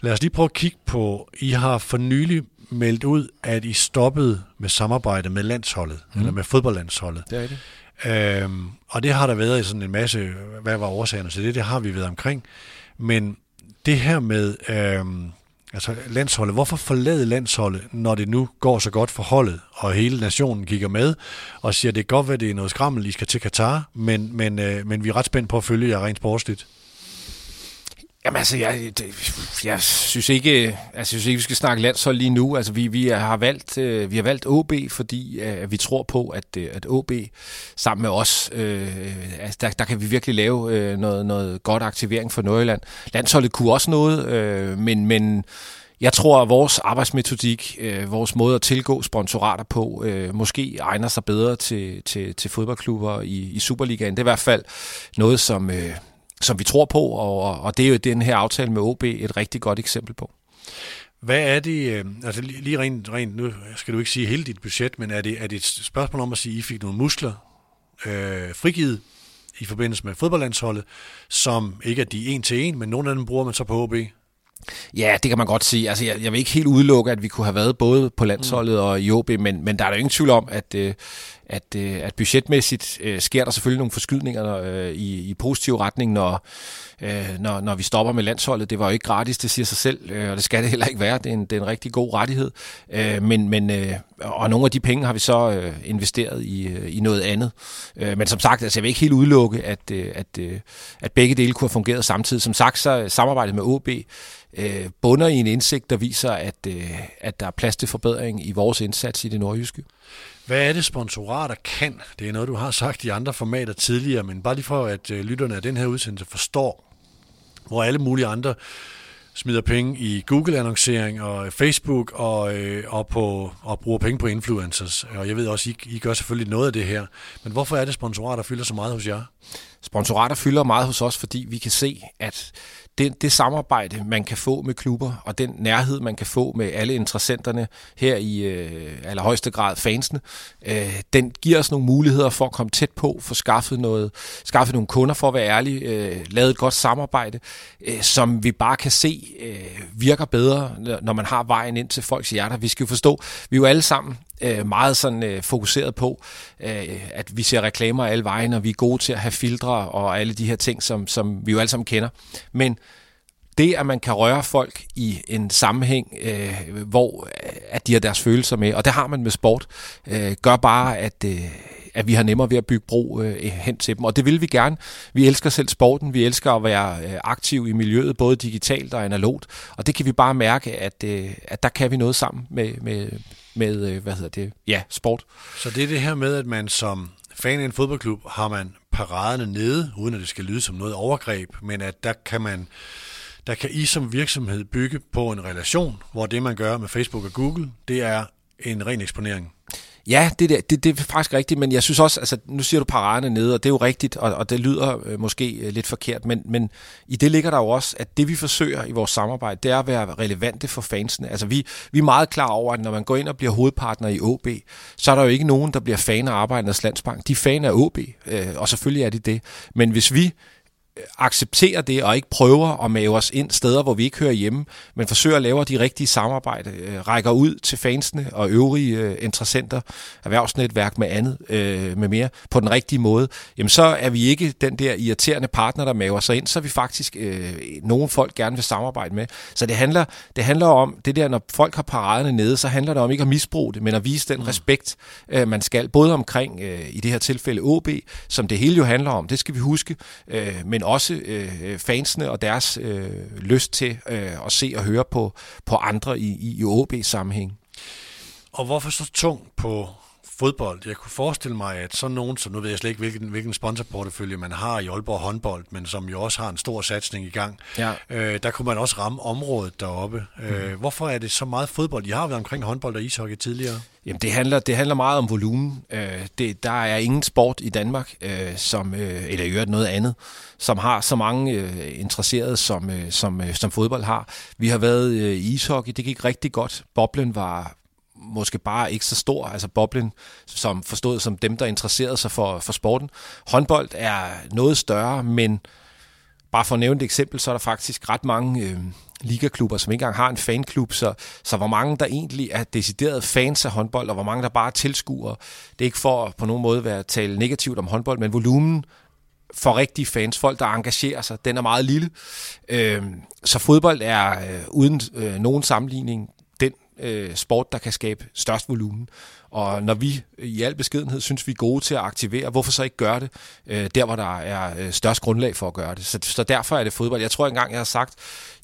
lad os lige prøve at kigge på, I har for nylig meldt ud, at I stoppede med samarbejde med landsholdet, mm. eller med fodboldlandsholdet. Det er det. Øhm, og det har der været i sådan en masse, hvad var årsagerne til det, det har vi været omkring. Men det her med øhm, altså landsholdet, hvorfor forlade landsholdet, når det nu går så godt for holdet, og hele nationen kigger med, og siger, det er godt, at det er noget skrammel, I skal til Katar, men, men, øh, men vi er ret spændt på at følge jer rent sportsligt. Jamen altså, jeg, det, jeg synes ikke, altså, jeg synes ikke, vi skal snakke landshold lige nu. Altså, vi, vi har valgt, øh, vi har valgt OB, fordi øh, vi tror på, at, øh, at OB sammen med os, øh, altså, der, der kan vi virkelig lave øh, noget, noget godt aktivering for Nordjylland. Landsholdet kunne også noget, øh, men, men jeg tror, at vores arbejdsmetodik, øh, vores måde at tilgå sponsorater på, øh, måske egner sig bedre til, til, til fodboldklubber i, i Superligaen. Det er i hvert fald noget, som... Øh, som vi tror på, og, og det er jo den her aftale med OB et rigtig godt eksempel på. Hvad er det, øh, altså lige rent, rent, nu skal du ikke sige hele dit budget, men er det, er det et spørgsmål om at sige, at I fik nogle muskler øh, frigivet i forbindelse med fodboldlandsholdet, som ikke er de en til en, men nogle af dem bruger man så på OB? Ja, det kan man godt sige. Altså, jeg, jeg vil ikke helt udelukke, at vi kunne have været både på landsholdet og i OB, men, men der er jo ingen tvivl om, at, øh, at, øh, at budgetmæssigt øh, sker der selvfølgelig nogle forskydninger øh, i, i positiv retning, når, øh, når, når vi stopper med landsholdet. Det var jo ikke gratis, det siger sig selv, øh, og det skal det heller ikke være. Det er en, det er en rigtig god rettighed. Øh, men, men, øh, og nogle af de penge har vi så øh, investeret i, øh, i noget andet. Øh, men som sagt, altså, jeg vil ikke helt udelukke, at, øh, at, øh, at begge dele kunne have fungeret samtidig. Som sagt, så samarbejdet med OB øh, bunder i en indsigt, der viser, at, øh, at der er plads til forbedring i vores indsats i det nordjyske. Hvad er det, sponsorater kan? Det er noget, du har sagt i andre formater tidligere, men bare lige for, at øh, lytterne af den her udsendelse forstår, hvor alle mulige andre smider penge i Google-annoncering og Facebook og, øh, og, på, og bruger penge på influencers. Og jeg ved også, I, I gør selvfølgelig noget af det her. Men hvorfor er det sponsorater fylder så meget hos jer? sponsorater fylder meget hos os, fordi vi kan se, at det, det samarbejde, man kan få med klubber, og den nærhed, man kan få med alle interessenterne her i øh, allerhøjeste grad fansene, øh, den giver os nogle muligheder for at komme tæt på, få skaffet, noget, skaffet nogle kunder, for at være ærlig, øh, lavet et godt samarbejde, øh, som vi bare kan se øh, virker bedre, når man har vejen ind til folks hjerter. Vi skal jo forstå, vi er jo alle sammen øh, meget sådan øh, fokuseret på, øh, at vi ser reklamer alle vejen, og vi er gode til at have filtre og alle de her ting, som, som vi jo alle sammen kender. Men det, at man kan røre folk i en sammenhæng, øh, hvor øh, at de har deres følelser med, og det har man med sport, øh, gør bare, at, øh, at vi har nemmere ved at bygge bro øh, hen til dem. Og det vil vi gerne. Vi elsker selv sporten, vi elsker at være øh, aktiv i miljøet, både digitalt og analogt, og det kan vi bare mærke, at, øh, at der kan vi noget sammen med, med, med øh, hvad hedder det, ja, sport. Så det er det her med, at man som fan af en fodboldklub, har man paraderne nede, uden at det skal lyde som noget overgreb, men at der kan man der kan I som virksomhed bygge på en relation, hvor det man gør med Facebook og Google, det er en ren eksponering. Ja, det, der, det, det er faktisk rigtigt, men jeg synes også, altså nu siger du paraderne nede, og det er jo rigtigt, og, og det lyder øh, måske øh, lidt forkert, men, men i det ligger der jo også, at det vi forsøger i vores samarbejde, det er at være relevante for fansene. Altså vi, vi er meget klar over, at når man går ind og bliver hovedpartner i OB, så er der jo ikke nogen, der bliver fan af Arbejdernes Landsbank. De er fan af OB, øh, og selvfølgelig er de det. Men hvis vi accepterer det og ikke prøver at mave os ind steder, hvor vi ikke hører hjemme, men forsøger at lave de rigtige samarbejde, øh, rækker ud til fansene og øvrige øh, interessenter, erhvervsnetværk med andet, øh, med mere, på den rigtige måde, jamen så er vi ikke den der irriterende partner, der maver sig ind, så er vi faktisk øh, nogen folk gerne vil samarbejde med. Så det handler, det handler om, det der, når folk har paraderne nede, så handler det om ikke at misbruge det, men at vise den mm. respekt, øh, man skal, både omkring, øh, i det her tilfælde OB, som det hele jo handler om, det skal vi huske, øh, men også øh, øh, fansene og deres øh, lyst til øh, at se og høre på, på andre i, i, i OB-sammenhæng. Og hvorfor så tung på fodbold. Jeg kunne forestille mig, at sådan nogen, som nu ved jeg slet ikke, hvilken, hvilken sponsorportefølje man har i Aalborg håndbold, men som jo også har en stor satsning i gang, ja. øh, der kunne man også ramme området deroppe. Mm. Øh, mhm. hvorfor er det så meget fodbold? I har været omkring håndbold og ishockey tidligere. Jamen, det handler, det handler meget om volumen. Øh, det, der er ingen sport i Danmark, øh, som, øh, eller i øvrigt noget andet, som har så mange øh, interesserede, som, øh, som, øh, som fodbold har. Vi har været øh, i ishockey, det gik rigtig godt. Boblen var måske bare ikke så stor, altså boblen, som forstået som dem, der interesserede sig for, for sporten. Håndbold er noget større, men bare for at nævne et eksempel, så er der faktisk ret mange øh, ligaklubber, som ikke engang har en fanklub, så, så hvor mange der egentlig er decideret fans af håndbold, og hvor mange der bare tilskuer. Det er ikke for på nogen måde at være tale negativt om håndbold, men volumen for rigtige fans, folk der engagerer sig, den er meget lille. Øh, så fodbold er øh, uden øh, nogen sammenligning øh, sport, der kan skabe størst volumen. Og når vi i al beskedenhed synes, vi er gode til at aktivere, hvorfor så ikke gøre det øh, der, hvor der er øh, størst grundlag for at gøre det. Så, så derfor er det fodbold. Jeg tror engang, jeg har sagt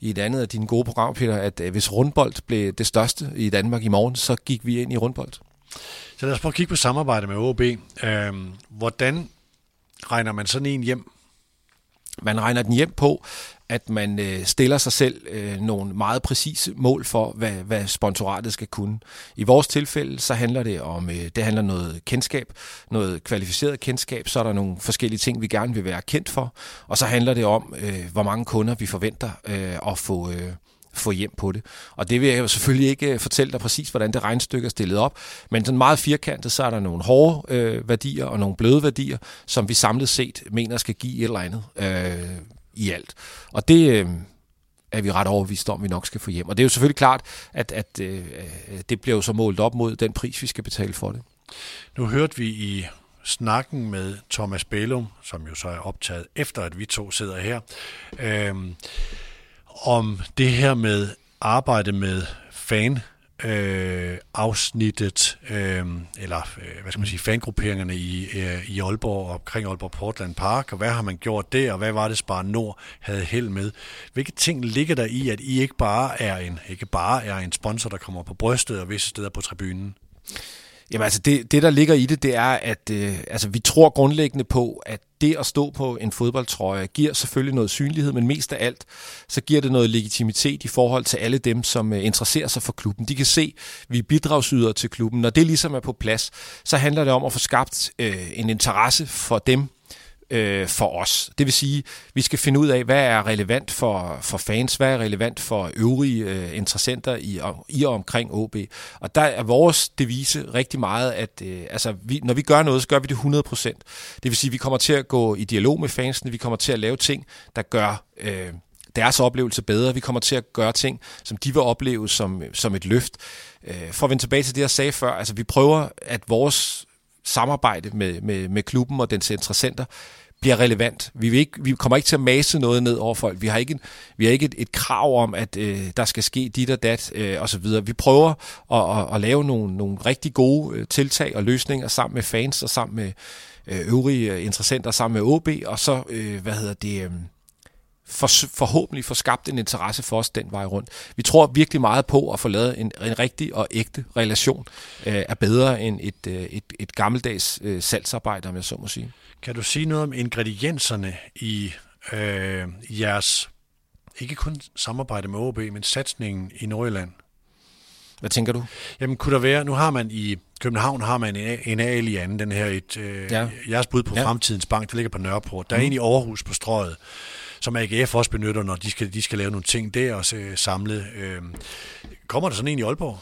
i et andet af dine gode programmer, Peter, at øh, hvis rundbold blev det største i Danmark i morgen, så gik vi ind i rundbold. Så lad os prøve at kigge på samarbejde med OB. Øh, hvordan regner man sådan en hjem? Man regner den hjem på, at man øh, stiller sig selv øh, nogle meget præcise mål for, hvad, hvad sponsoratet skal kunne. I vores tilfælde, så handler det om, øh, det handler noget kendskab, noget kvalificeret kendskab, så er der nogle forskellige ting, vi gerne vil være kendt for, og så handler det om, øh, hvor mange kunder vi forventer øh, at få, øh, få hjem på det. Og det vil jeg jo selvfølgelig ikke øh, fortælle dig præcis, hvordan det regnstykke er stillet op, men sådan meget firkantet, så er der nogle hårde øh, værdier og nogle bløde værdier, som vi samlet set mener skal give et eller andet øh, i alt. Og det øh, er vi ret overbevist om, vi nok skal få hjem. Og det er jo selvfølgelig klart, at, at øh, det bliver jo så målt op mod den pris, vi skal betale for det. Nu hørte vi i snakken med Thomas Bellum, som jo så er optaget efter, at vi to sidder her, øh, om det her med arbejde med fan øh, afsnittet, øh, eller øh, hvad skal man sige, fangrupperingerne i, øh, i Aalborg og omkring Aalborg Portland Park, og hvad har man gjort der, og hvad var det Spar Nord havde held med? Hvilke ting ligger der i, at I ikke bare er en, ikke bare er en sponsor, der kommer på brystet og visse steder på tribunen? Jamen altså, det, det der ligger i det, det er, at øh, altså, vi tror grundlæggende på, at det at stå på en fodboldtrøje giver selvfølgelig noget synlighed, men mest af alt, så giver det noget legitimitet i forhold til alle dem, som øh, interesserer sig for klubben. De kan se, at vi er bidragsydere til klubben. Når det ligesom er på plads, så handler det om at få skabt øh, en interesse for dem, øh, for os. Det vil sige, vi skal finde ud af, hvad er relevant for, for fans, hvad er relevant for øvrige øh, interessenter i, i og omkring OB. Og der er vores devise rigtig meget, at øh, altså, vi, når vi gør noget, så gør vi det 100%. Det vil sige, vi kommer til at gå i dialog med fansene, vi kommer til at lave ting, der gør... Øh, deres oplevelse bedre. Vi kommer til at gøre ting, som de vil opleve som, som et løft. Øh, for at vende tilbage til det, jeg sagde før, altså vi prøver, at vores samarbejde med, med, med klubben og dens interessenter bliver relevant. Vi, vil ikke, vi kommer ikke til at mase noget ned over folk. Vi har ikke, en, vi har ikke et, et krav om, at øh, der skal ske dit og dat øh, osv. Vi prøver at, at, at lave nogle, nogle rigtig gode øh, tiltag og løsninger sammen med fans og sammen med øh, øvrige øh, interessenter, sammen med OB, og så, øh, hvad hedder det... Øh, for, forhåbentlig få skabt en interesse for os den vej rundt. Vi tror virkelig meget på at få lavet en, en rigtig og ægte relation øh, er bedre end et, øh, et, et gammeldags øh, salgsarbejde, om jeg så må sige. Kan du sige noget om ingredienserne i øh, jeres, ikke kun samarbejde med OB, men satsningen i Nordjylland? Hvad tænker du? Jamen kunne der være, nu har man i København har man en, en anden, den her et, øh, ja. jeres bud på ja. fremtidens bank, der ligger på Nørreport. Der er mm. en i Aarhus på strøget som AGF også benytter, når de skal, de skal lave nogle ting der og øh, samle. Øh, kommer der sådan en i Aalborg?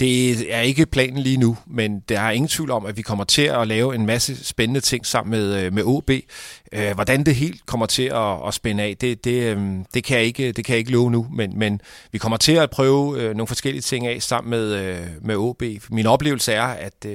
Det er ikke planen lige nu, men der er ingen tvivl om, at vi kommer til at lave en masse spændende ting sammen med, øh, med OB. Øh, hvordan det helt kommer til at, at spænde af, det, det, øh, det, kan jeg ikke, det kan jeg ikke love nu, men, men vi kommer til at prøve øh, nogle forskellige ting af sammen med, øh, med OB. Min oplevelse er, at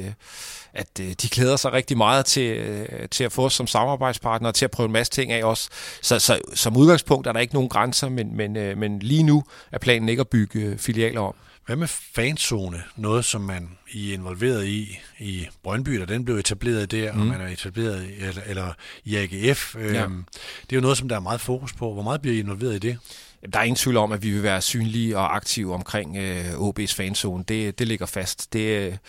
at øh, de glæder sig rigtig meget til, øh, til at få os som samarbejdspartner og til at prøve en masse ting af os. Så, så som udgangspunkt er der ikke nogen grænser, men, men, øh, men lige nu er planen ikke at bygge filialer om. Hvad med fanzone? Noget, som man I er involveret i i Brøndby, da den blev etableret der, mm. og man er etableret i, eller, eller i AGF. Ja. Øhm, det er jo noget, som der er meget fokus på. Hvor meget bliver I involveret i det? Der er ingen tvivl om, at vi vil være synlige og aktive omkring øh, OB's fanzone. Det, det ligger fast. Det,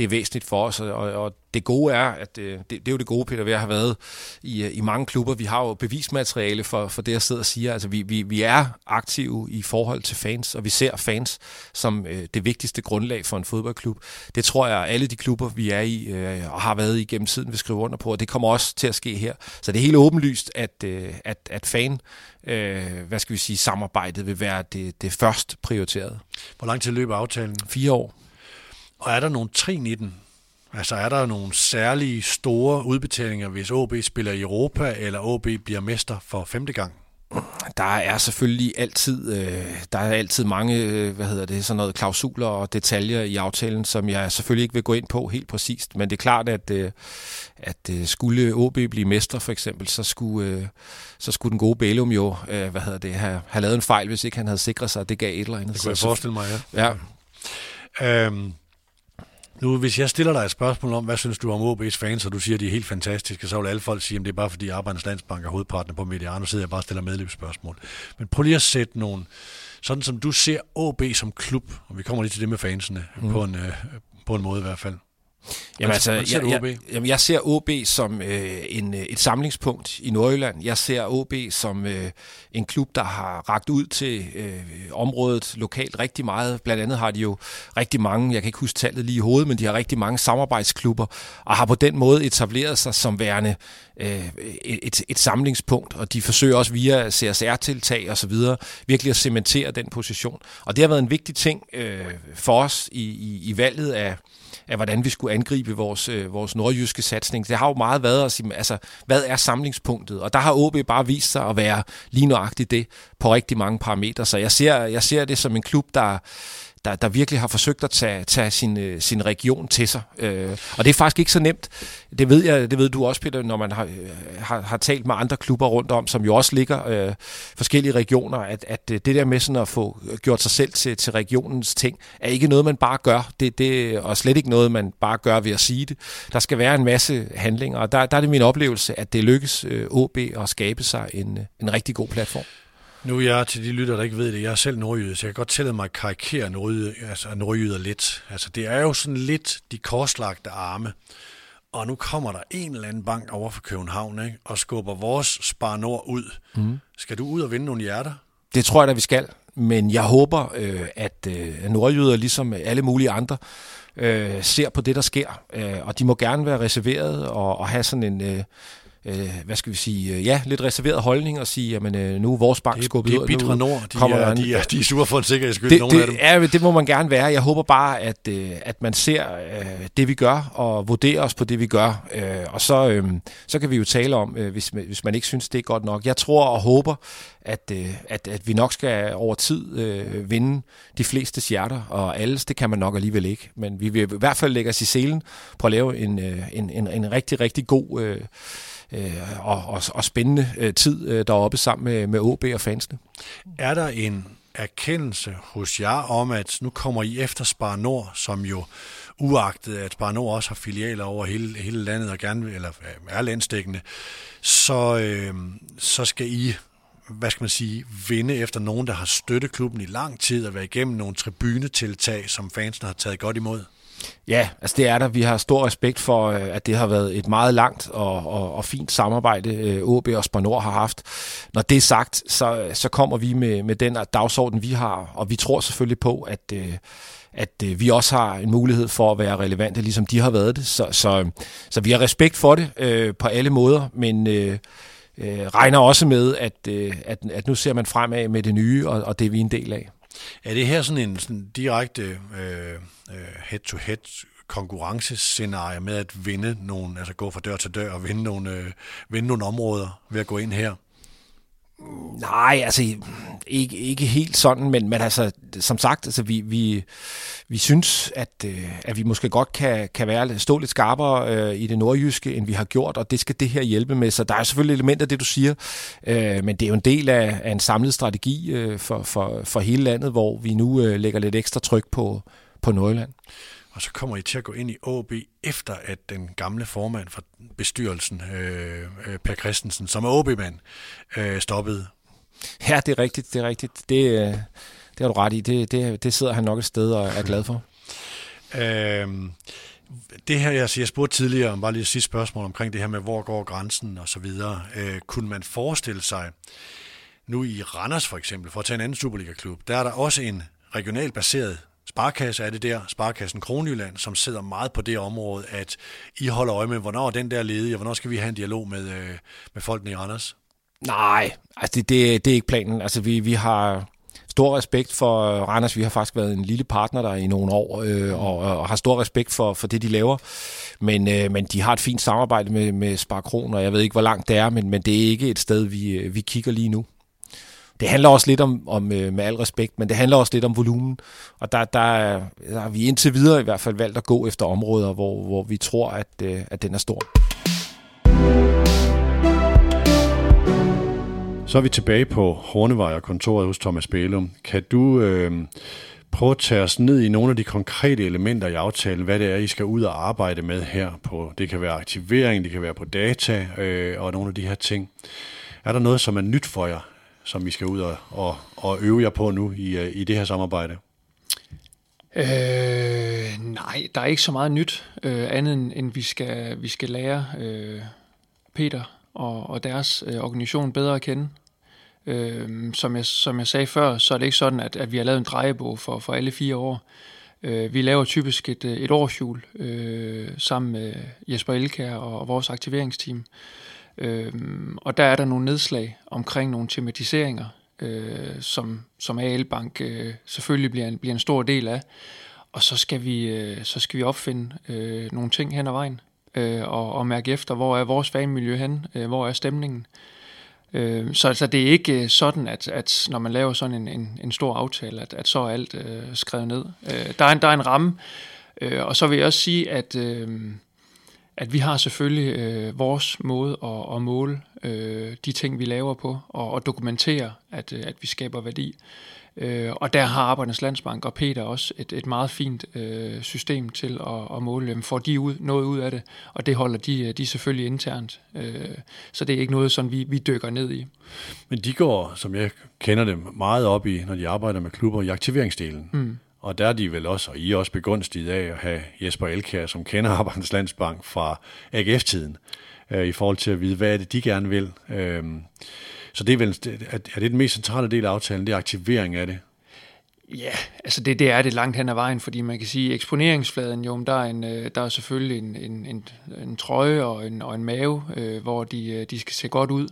det er væsentligt for os, og, og det gode er, at det, det, det er jo det gode, Peter, vi har været i, i mange klubber. Vi har jo bevismateriale for, for det, jeg sidder og siger. Altså, vi, vi, vi er aktive i forhold til fans, og vi ser fans som øh, det vigtigste grundlag for en fodboldklub. Det tror jeg, alle de klubber, vi er i øh, og har været i gennem tiden, vil skrive under på, og det kommer også til at ske her. Så det er helt åbenlyst, at, øh, at, at fan øh, hvad skal vi sige, samarbejdet vil være det, det først prioriterede. Hvor lang tid løber aftalen? Fire år. Og er der nogle trin i den? Altså er der nogle særlige store udbetalinger, hvis OB spiller i Europa, eller OB bliver mester for femte gang? Der er selvfølgelig altid, øh, der er altid mange, øh, hvad hedder det, sådan noget klausuler og detaljer i aftalen, som jeg selvfølgelig ikke vil gå ind på helt præcist, men det er klart, at, øh, at øh, skulle OB blive mester for eksempel, så skulle, øh, så skulle den gode Bælum jo, øh, hvad hedder det, have, have lavet en fejl, hvis ikke han havde sikret sig, at det gav et eller andet. Det kunne jeg forestille mig, ja. ja. Øhm, nu, hvis jeg stiller dig et spørgsmål om, hvad synes du om OB's fans, og du siger, at de er helt fantastiske, så vil alle folk sige, at det er bare fordi Arbejdernes Landsbank er hovedpartner på Mediano, så sidder jeg bare og stiller medlemsspørgsmål. Men prøv lige at sætte nogle, sådan som du ser OB som klub, og vi kommer lige til det med fansene, mm. på, en, øh, på en måde i hvert fald. Jamen, altså, jeg, jeg, jamen, jeg ser OB som øh, en, øh, et samlingspunkt i Nordjylland. Jeg ser OB som øh, en klub, der har ragt ud til øh, området lokalt rigtig meget. Blandt andet har de jo rigtig mange, jeg kan ikke huske tallet lige i hovedet, men de har rigtig mange samarbejdsklubber, og har på den måde etableret sig som værende øh, et, et samlingspunkt, og de forsøger også via CSR-tiltag og så videre virkelig at cementere den position. Og det har været en vigtig ting øh, for os i, i, i valget af af, hvordan vi skulle angribe vores, øh, vores nordjyske satsning. Det har jo meget været at sige, altså, hvad er samlingspunktet? Og der har OB bare vist sig at være lige nøjagtigt det på rigtig mange parametre. Så jeg ser, jeg ser det som en klub, der der, der virkelig har forsøgt at tage, tage sin, øh, sin region til sig. Øh, og det er faktisk ikke så nemt. Det ved jeg, det ved du også, Peter, når man har, øh, har, har talt med andre klubber rundt om, som jo også ligger øh, forskellige regioner, at, at øh, det der med sådan at få gjort sig selv til, til regionens ting, er ikke noget, man bare gør. Det, det, og slet ikke noget, man bare gør ved at sige det. Der skal være en masse handlinger, og der, der er det min oplevelse, at det lykkes øh, OB at skabe sig en, en rigtig god platform. Nu er jeg til de lytter, der ikke ved det, jeg er selv nordjyde, så jeg kan godt tillade mig at karikere nordjyde, altså nordjyder lidt. Altså det er jo sådan lidt de korslagte arme. Og nu kommer der en eller anden bank over for København, ikke? og skubber vores Spar Nord ud. Mm. Skal du ud og vinde nogle hjerter? Det tror jeg da, vi skal. Men jeg håber, øh, at øh, nordjyder, ligesom alle mulige andre, øh, ser på det, der sker. Øh, og de må gerne være reserveret og, og have sådan en... Øh, øh, hvad skal vi sige, øh, ja, lidt reserveret holdning og sige, jamen øh, nu er vores bank skubbet ud. Det er bitre nord, de kommer er, de, er, de er sure for en sikkerheds skyld, det, nogle det, af dem. Ja, det må man gerne være. Jeg håber bare, at, øh, at man ser øh, det, vi gør, og vurderer os på det, vi gør. Øh, og så, øh, så kan vi jo tale om, øh, hvis, hvis man ikke synes, det er godt nok. Jeg tror og håber, at, øh, at, at vi nok skal over tid øh, vinde de fleste hjerter, og alles, det kan man nok alligevel ikke. Men vi vil i hvert fald lægge os i selen på at lave en, øh, en, en, en rigtig, rigtig god øh, øh, og, og, og spændende øh, tid øh, deroppe sammen med, med OB og fansene. Er der en erkendelse hos jer om, at nu kommer I efter Spar Nord, som jo uagtet at Spar Nord også har filialer over hele, hele landet og gerne eller øh, er landstækkende, så, øh, så skal I hvad skal man sige, vinde efter nogen, der har støttet klubben i lang tid og været igennem nogle tribunetiltag, som fansene har taget godt imod? Ja, altså det er der. Vi har stor respekt for, øh, at det har været et meget langt og, og, og fint samarbejde, øh, OB og Spanor har haft. Når det er sagt, så, så kommer vi med, med den dagsorden, vi har, og vi tror selvfølgelig på, at, øh, at vi også har en mulighed for at være relevante, ligesom de har været det. Så, så, så vi har respekt for det øh, på alle måder, men... Øh, regner også med, at, at, at nu ser man fremad med det nye, og, og det er vi en del af. Er det her sådan en sådan direkte øh, øh, head-to-head konkurrencescenarie med at vinde nogle, altså gå fra dør til dør og vinde nogle, øh, vinde nogle områder ved at gå ind her? Nej, altså ikke, ikke helt sådan, men, men altså, som sagt, altså, vi, vi, vi synes, at, øh, at vi måske godt kan, kan være, stå lidt skarpere øh, i det nordjyske, end vi har gjort, og det skal det her hjælpe med. Så der er selvfølgelig elementer af det, du siger, øh, men det er jo en del af, af en samlet strategi øh, for, for, for hele landet, hvor vi nu øh, lægger lidt ekstra tryk på, på Nordjylland og så kommer I til at gå ind i AB efter at den gamle formand for bestyrelsen, øh, øh Per Christensen, som er AB-mand, øh, stoppede. Ja, det er rigtigt, det er rigtigt. Det, øh, det har du ret i. Det, det, det sidder han nok et sted og er glad for. Øhm, det her, jeg, jeg spurgte tidligere, om bare lige et sidste spørgsmål omkring det her med, hvor går grænsen og så videre. Øh, kunne man forestille sig, nu i Randers for eksempel, for at tage en anden Superliga-klub, der er der også en regionalt baseret Sparkasse er det der, Sparkassen Kronjylland, som sidder meget på det område, at I holder øje med, hvornår er den der ledig, og hvornår skal vi have en dialog med, øh, med folkene i Randers? Nej, altså det, det, det er ikke planen. Altså vi, vi har stor respekt for øh, Randers. Vi har faktisk været en lille partner der i nogle år, øh, og, og har stor respekt for, for det, de laver. Men, øh, men de har et fint samarbejde med, med Sparkron, og jeg ved ikke, hvor langt det er, men, men det er ikke et sted, vi, øh, vi kigger lige nu det handler også lidt om, om øh, med al respekt, men det handler også lidt om volumen. Og der, der, der har vi indtil videre i hvert fald valgt at gå efter områder, hvor, hvor vi tror, at, øh, at den er stor. Så er vi tilbage på Hornevej og kontoret hos Thomas Bælum. Kan du øh, prøve at tage os ned i nogle af de konkrete elementer i aftalen, hvad det er, I skal ud og arbejde med her? på Det kan være aktivering, det kan være på data øh, og nogle af de her ting. Er der noget, som er nyt for jer som vi skal ud og, og, og øve jer på nu i, øh, i det her samarbejde? Øh, nej, der er ikke så meget nyt, øh, andet end, end vi skal, vi skal lære øh, Peter og, og deres øh, organisation bedre at kende. Øh, som, jeg, som jeg sagde før, så er det ikke sådan, at, at vi har lavet en drejebog for, for alle fire år. Øh, vi laver typisk et, øh, et årsjul øh, sammen med Jesper Elkær og, og vores aktiveringsteam. Øhm, og der er der nogle nedslag omkring nogle tematiseringer, øh, som, som AL Bank øh, selvfølgelig bliver en, bliver en stor del af. Og så skal vi, øh, så skal vi opfinde øh, nogle ting hen ad vejen, øh, og, og mærke efter, hvor er vores fanmiljø hen, øh, hvor er stemningen. Øh, så altså, det er ikke øh, sådan, at, at når man laver sådan en, en, en stor aftale, at, at så er alt øh, skrevet ned. Øh, der, er en, der er en ramme, øh, og så vil jeg også sige, at... Øh, at vi har selvfølgelig øh, vores måde at, at måle øh, de ting, vi laver på, og, og dokumentere, at, øh, at vi skaber værdi. Øh, og der har Arbejdernes Landsbank og Peter også et, et meget fint øh, system til at, at måle dem. Får de ud, noget ud af det, og det holder de, de selvfølgelig internt. Øh, så det er ikke noget, som vi, vi dykker ned i. Men de går, som jeg kender dem, meget op i, når de arbejder med klubber, i aktiveringsdelen. Mm. Og der er de vel også, og I er også begunstiget af at have Jesper Elkær, som kender Arbejdernes Landsbank fra AGF-tiden, øh, i forhold til at vide, hvad er det, de gerne vil. Øh, så det er vel, er det den mest centrale del af aftalen, det er aktivering af det? Ja, altså det, det er det langt hen ad vejen, fordi man kan sige, eksponeringsfladen, jo, der er, en, øh, der er selvfølgelig en, en, en, en trøje og en, og en mave, øh, hvor de, øh, de skal se godt ud.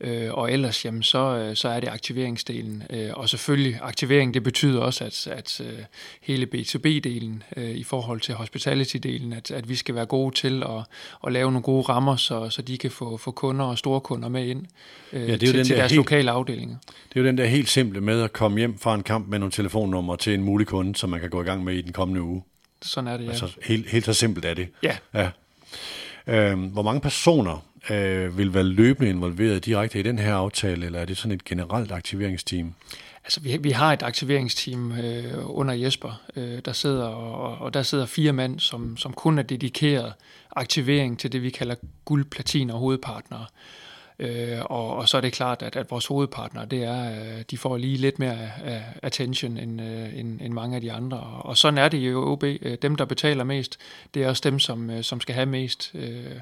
Øh, og ellers, jamen, så, øh, så er det aktiveringsdelen. Øh, og selvfølgelig, aktivering, det betyder også, at, at øh, hele B2B-delen øh, i forhold til hospitality-delen, at, at vi skal være gode til at, at lave nogle gode rammer, så, så de kan få, få kunder og store kunder med ind øh, ja, det er til, jo den til deres helt, lokale afdelinger. Det er jo den der helt simple med at komme hjem fra en kamp med nogle telefonnumre til en mulig kunde, som man kan gå i gang med i den kommende uge. Sådan er det, ja. Altså, helt, helt så simpelt er det. Ja. ja. Øhm, hvor mange personer øh, vil være løbende involveret direkte i den her aftale, eller er det sådan et generelt aktiveringsteam? Altså, vi, vi har et aktiveringsteam øh, under Jesper, øh, der sidder, og, og der sidder fire mænd, som, som kun er dedikeret aktivering til det, vi kalder guld, platin og hovedpartnere. Øh, Øh, og, og så er det klart, at, at vores hovedpartner, det er, øh, de får lige lidt mere attention end, uh, end, end mange af de andre. Og sådan er det jo OB. Øh, dem, der betaler mest, det er også dem, som, øh, som skal have mest. Øh,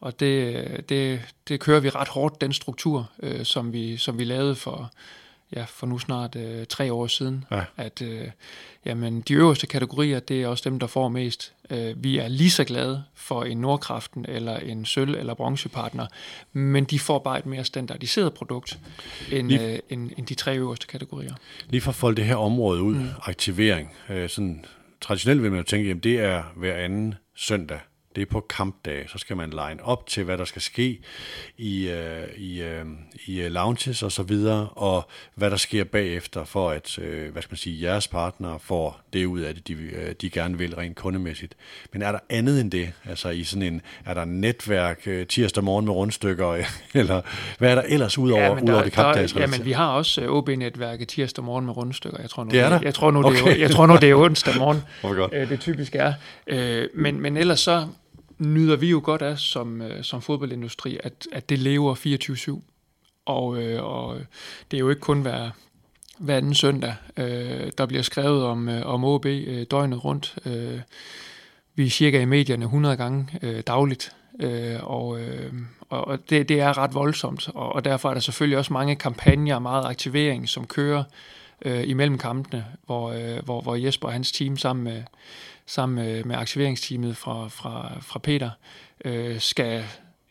og det, det, det kører vi ret hårdt, den struktur, som, vi, som vi lavede for, ja, for nu snart øh, tre år siden, ja. at øh, jamen, de øverste kategorier, det er også dem, der får mest. Øh, vi er lige så glade for en Nordkraften eller en sølv- eller bronzepartner, men de får bare et mere standardiseret produkt end, lige, øh, end, end de tre øverste kategorier. Lige for at folde det her område ud, mm. aktivering, øh, sådan traditionelt vil man jo tænke, at det er hver anden søndag det er på kampdage. Så skal man line op til, hvad der skal ske i, øh, i, øh, i øh, lounges og så videre, og hvad der sker bagefter, for at øh, hvad skal man sige, jeres partner får det ud af det, de, øh, de gerne vil rent kundemæssigt. Men er der andet end det? Altså i sådan en, er der netværk øh, tirsdag morgen med rundstykker, eller hvad er der ellers ud over, ja, ud over det kampdags? Ja, men vi har også øh, OB-netværket tirsdag morgen med rundstykker. Jeg tror nu, det er der? Jeg, jeg tror nu, okay. det er, jeg tror nu, det er onsdag morgen. oh det typisk er. Øh, men, men ellers så nyder vi jo godt af som, øh, som fodboldindustri, at, at det lever 24-7. Og, øh, og det er jo ikke kun hver, hver anden søndag, øh, der bliver skrevet om, øh, om OB øh, døgnet rundt. Øh, vi er cirka i medierne 100 gange øh, dagligt, øh, og, øh, og det, det er ret voldsomt. Og, og derfor er der selvfølgelig også mange kampagner, meget aktivering, som kører øh, imellem kampene, hvor, øh, hvor, hvor Jesper og hans team sammen med sammen med, med aktiveringsteamet fra, fra, fra Peter, øh, skal,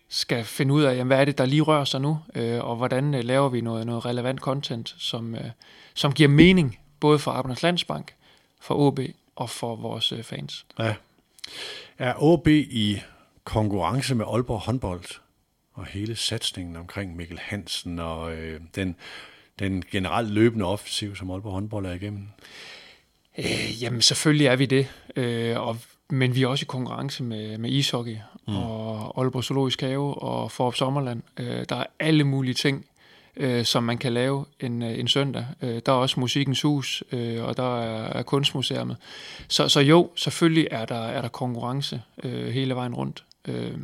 skal finde ud af, jamen, hvad er det, der lige rører sig nu, øh, og hvordan øh, laver vi noget, noget relevant content, som, øh, som giver mening, både for Arbejdernes Landsbank, for OB og for vores øh, fans. Ja. Er OB i konkurrence med Aalborg håndbold og hele satsningen omkring Mikkel Hansen og øh, den, den generelt løbende offensiv, som Aalborg håndbold er igennem? Øh, jamen selvfølgelig er vi det, øh, og, men vi er også i konkurrence med, med ishockey mm. og Aalborg Zoologisk Have og Forop Sommerland. Øh, der er alle mulige ting, øh, som man kan lave en, øh, en søndag. Øh, der er også Musikkens Hus, øh, og der er, er Kunstmuseet. Så, så jo, selvfølgelig er der, er der konkurrence øh, hele vejen rundt. Øh,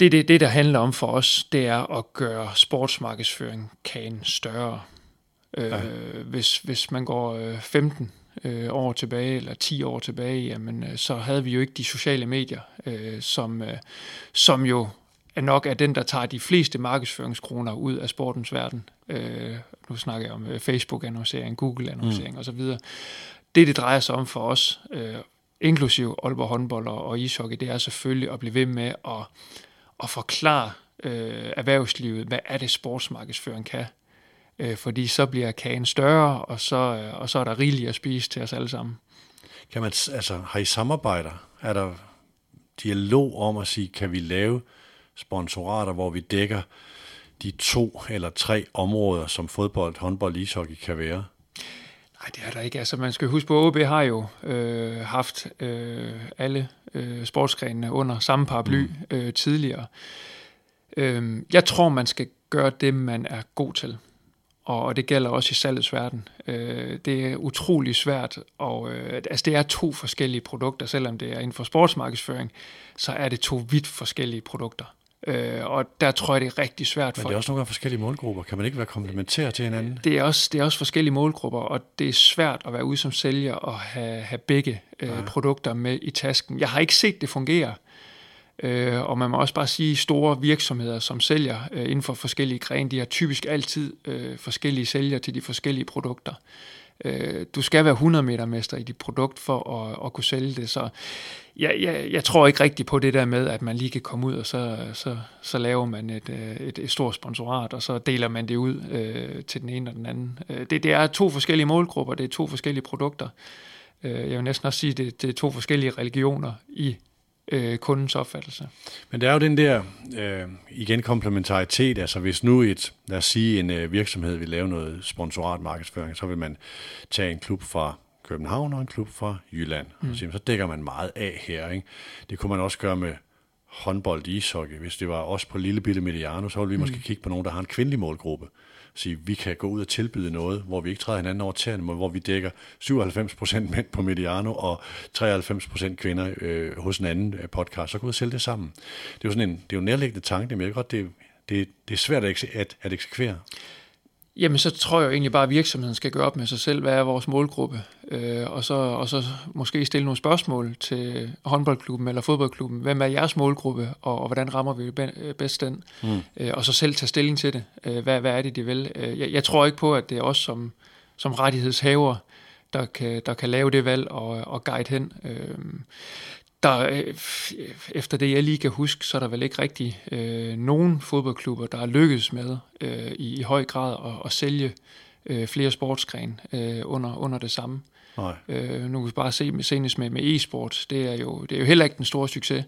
det, det, det, der handler om for os, det er at gøre sportsmarkedsføring kan større. Øh, ja. hvis, hvis man går øh, 15 øh, år tilbage, eller 10 år tilbage, jamen, øh, så havde vi jo ikke de sociale medier, øh, som, øh, som jo er nok er den, der tager de fleste markedsføringskroner ud af sportens verden. Øh, nu snakker jeg om øh, Facebook-annoncering, Google-annoncering mm. osv. Det, det drejer sig om for os, øh, inklusiv Aalborg håndbold og, og ishockey, det er selvfølgelig at blive ved med at, at forklare øh, erhvervslivet, hvad er det sportsmarkedsføring kan øh, fordi så bliver kagen større, og så, øh, og så er der rigeligt at spise til os alle sammen. Kan man, altså, har I samarbejder? Er der dialog om at sige, kan vi lave sponsorater, hvor vi dækker de to eller tre områder, som fodbold, håndbold, ishockey kan være? Nej, det er der ikke. Altså, man skal huske på, at OB har jo øh, haft øh, alle øh, sportsgrenene under samme paraply mm. øh, tidligere. Øh, jeg tror, man skal gøre det, man er god til og det gælder også i salgets verden. Øh, det er utrolig svært, og øh, altså det er to forskellige produkter, selvom det er inden for sportsmarkedsføring, så er det to vidt forskellige produkter. Øh, og der tror jeg, det er rigtig svært for... Men det er også nogle gange forskellige målgrupper. Kan man ikke være komplementær til hinanden? Det er, også, det er også forskellige målgrupper, og det er svært at være ude som sælger og have, have begge øh, ja. produkter med i tasken. Jeg har ikke set det fungere, Øh, Øh, og man må også bare sige, at store virksomheder, som sælger øh, inden for forskellige grene, de har typisk altid øh, forskellige sælgere til de forskellige produkter. Øh, du skal være 100 meter mester i dit produkt for at, at kunne sælge det, så jeg, jeg, jeg tror ikke rigtigt på det der med, at man lige kan komme ud, og så, så, så laver man et, øh, et, et stort sponsorat, og så deler man det ud øh, til den ene og den anden. Øh, det, det er to forskellige målgrupper, det er to forskellige produkter. Øh, jeg vil næsten også sige, at det, det er to forskellige religioner i øh, kundens opfattelse. Men der er jo den der, øh, igen, komplementaritet, altså hvis nu et, lad os sige, en øh, virksomhed vil lave noget sponsorat markedsføring, så vil man tage en klub fra København og en klub fra Jylland, mm. og så dækker man meget af her. Ikke? Det kunne man også gøre med håndbold ishockey. Hvis det var os på Lille Bille Mediano, så ville vi mm. måske kigge på nogen, der har en kvindelig målgruppe sige, vi kan gå ud og tilbyde noget, hvor vi ikke træder hinanden over tæerne, men hvor vi dækker 97% mænd på Mediano og 93% kvinder øh, hos en anden øh, podcast, så gå ud og sælge det sammen. Det er jo sådan en, det er jo nærliggende tanke, men jeg godt, det, det, det er svært at, at, at eksekvere. Jamen, så tror jeg jo egentlig bare, at virksomheden skal gøre op med sig selv, hvad er vores målgruppe, øh, og, så, og så måske stille nogle spørgsmål til håndboldklubben eller fodboldklubben. Hvem er jeres målgruppe, og, og hvordan rammer vi bedst den? Mm. Øh, og så selv tage stilling til det. Øh, hvad, hvad er det, de vil? Øh, jeg, jeg tror ikke på, at det er os som, som rettighedshaver, der kan, der kan lave det valg og, og guide hen. Øh, der, øh, efter det jeg lige kan huske, så er der vel ikke rigtig øh, nogen fodboldklubber, der har lykkedes med øh, i, i høj grad at, at sælge øh, flere sportsgrene øh, under, under det samme. Nej. Øh, nu kan vi bare se med, senest med, med e-sport, det er, jo, det er jo heller ikke den store succes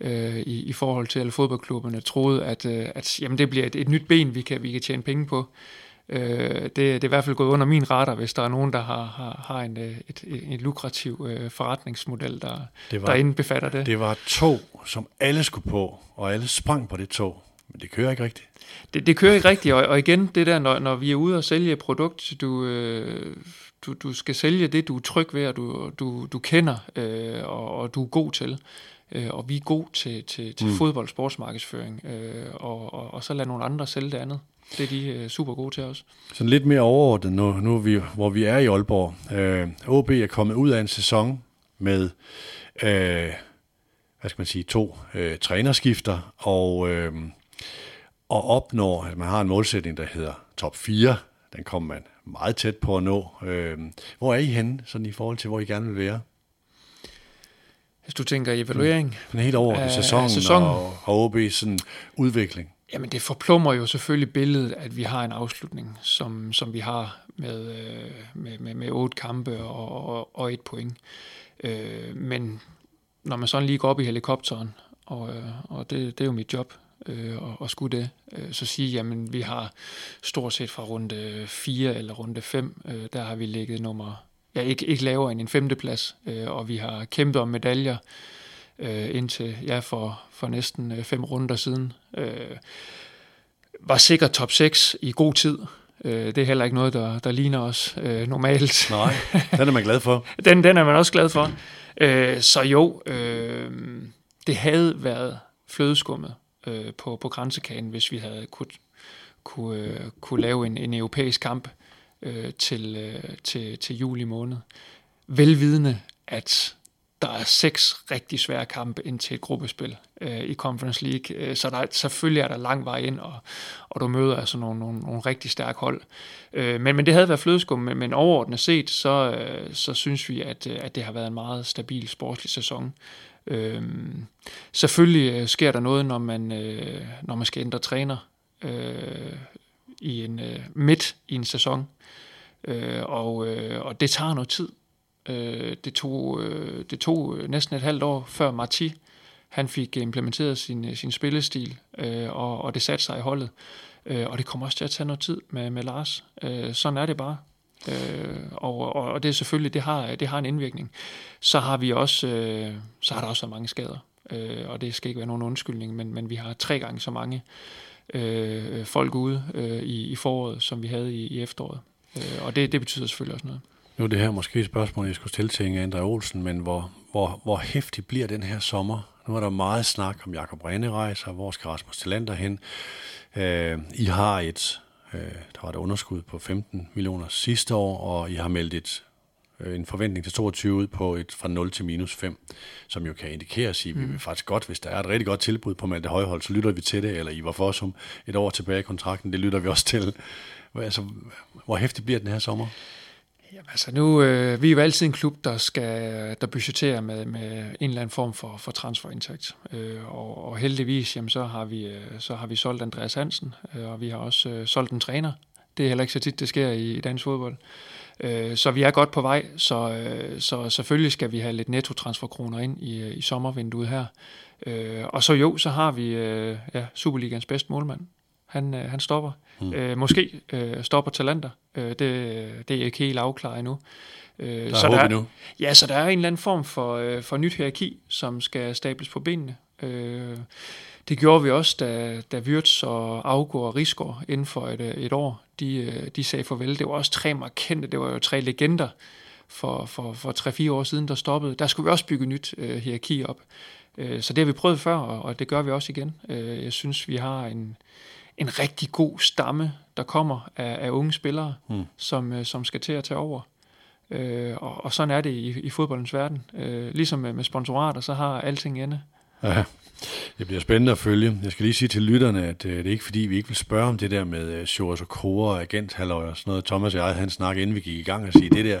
øh, i, i forhold til, at fodboldklubberne troede, at, øh, at jamen, det bliver et, et nyt ben, vi kan, vi kan tjene penge på. Øh, det, det er i hvert fald gået under min radar, hvis der er nogen, der har, har, har en, øh, et, et lukrativ øh, forretningsmodel, der, det var, der indbefatter det. Det var to, som alle skulle på, og alle sprang på det tog, men det kører ikke rigtigt. Det, det kører ikke rigtigt, og, og igen, det der, når, når vi er ude og sælge et produkt, du, øh, du, du skal sælge det, du er tryg ved, og du, du, du kender, øh, og, og du er god til. Øh, og vi er gode til, til, til mm. fodbold, sportsmarkedsføring, øh, og, og, og så lad nogle andre sælge det andet. Det er de øh, super gode til os. Sådan lidt mere overordnet nu, nu vi, hvor vi er i Aalborg. Øh, OB er kommet ud af en sæson med øh, hvad skal man sige, to øh, trænerskifter, og, øh, og opnår, at man har en målsætning, der hedder top 4. Den kommer man meget tæt på at nå. Øh, hvor er I henne, sådan i forhold til, hvor I gerne vil være? Hvis du tænker evaluering? Den helt over af, sæsonen, sæsonen. Og, og OB's sådan udvikling. Jamen det forplummer jo selvfølgelig billedet, at vi har en afslutning, som, som vi har med, øh, med, med, med otte kampe og, og, og et point. Øh, men når man sådan lige går op i helikopteren, og, øh, og det, det er jo mit job, øh, og, og skulle det, øh, så sige, jamen vi har stort set fra runde 4 eller runde 5, øh, der har vi ligget nummer, ja ikke, ikke lavere end en femteplads, øh, og vi har kæmpet om medaljer, øh, indtil ja, for, for næsten øh, fem runder siden. Øh, var sikkert top 6 i god tid. Øh, det er heller ikke noget, der, der ligner os øh, normalt. Nej, den er man glad for. den, den er man også glad for. Øh, så jo, øh, det havde været flødeskummet øh, på, på grænsekagen, hvis vi havde kunne, kunne, øh, kunne lave en, en europæisk kamp øh, til, øh, til, til juli måned. Velvidende, at der er seks rigtig svære kampe ind til et gruppespil øh, i Conference League, øh, så der, selvfølgelig er der lang vej ind, og, og du møder altså nogle, nogle, nogle rigtig stærke hold. Øh, men, men det havde været flødeskum, men, men overordnet set, så, øh, så synes vi, at, øh, at det har været en meget stabil sportslig sæson. Øh, selvfølgelig øh, sker der noget, når man, øh, når man skal ændre træner øh, i en øh, midt i en sæson, øh, og, øh, og det tager noget tid. Øh, det, tog, øh, det tog øh, næsten et halvt år før Marti han fik implementeret sin, øh, sin spillestil, øh, og, og det satte sig i holdet. Øh, og det kommer også til at tage noget tid med, med Lars. Øh, sådan er det bare. Øh, og, og, og det er selvfølgelig, det har, det har en indvirkning. Så har vi også, øh, så har der også været mange skader. Øh, og det skal ikke være nogen undskyldning, men, men vi har tre gange så mange øh, folk ude øh, i, i foråret, som vi havde i, i efteråret. Øh, og det, det betyder selvfølgelig også noget. Nu er det her måske et spørgsmål, jeg skulle stille til Inge Andre Olsen, men hvor, hvor, hvor hæftig bliver den her sommer? Nu er der meget snak om Jakob Rene rejser, hvor skal Rasmus Talander hen? Øh, I har et, øh, der var et underskud på 15 millioner sidste år, og I har meldt et øh, en forventning til 22 ud på et fra 0 til minus 5, som jo kan indikere at sige, at vi vil faktisk godt, hvis der er et rigtig godt tilbud på Malte Højhold, så lytter vi til det, eller Ivar Fossum et år tilbage i kontrakten, det lytter vi også til. Altså, hvor hæftig bliver den her sommer? Jamen, altså nu, øh, vi er jo altid en klub, der skal der budgeterer med, med en eller anden form for, for transferindtægt. Øh, og, og heldigvis, jamen, så, har vi, øh, så har vi solgt Andreas Hansen, øh, og vi har også øh, solgt en træner. Det er heller ikke så tit, det sker i, i dansk fodbold. Øh, så vi er godt på vej, så, øh, så selvfølgelig skal vi have lidt netto-transferkroner ind i, øh, i sommervinduet her. Øh, og så jo, så har vi øh, ja, Superligans bedste målmand. Han, øh, han stopper. Hmm. Øh, måske øh, stopper talenter. Øh, det, det er ikke helt afklaret endnu. Øh, der så der, nu. Ja, så der er en eller anden form for, øh, for nyt hierarki, som skal stables på benene. Øh, det gjorde vi også, da, da Wirtz og August og Rigsgaard inden for et, et år, de, øh, de sagde farvel. Det var også tre markante, det var jo tre legender for, for, for 3-4 år siden, der stoppede. Der skulle vi også bygge nyt øh, hierarki op. Øh, så det har vi prøvet før, og, og det gør vi også igen. Øh, jeg synes, vi har en, en rigtig god stamme, der kommer af, af unge spillere, hmm. som, øh, som skal til at tage over. Øh, og, og sådan er det i, i fodboldens verden. Øh, ligesom med, med sponsorater, så har alting ende. Ja, det bliver spændende at følge. Jeg skal lige sige til lytterne, at øh, det er ikke fordi, vi ikke vil spørge om det der med øh, Shores og Kåre og agent og sådan noget. Thomas og jeg, han snakkede, inden vi gik i gang, og sige, det der,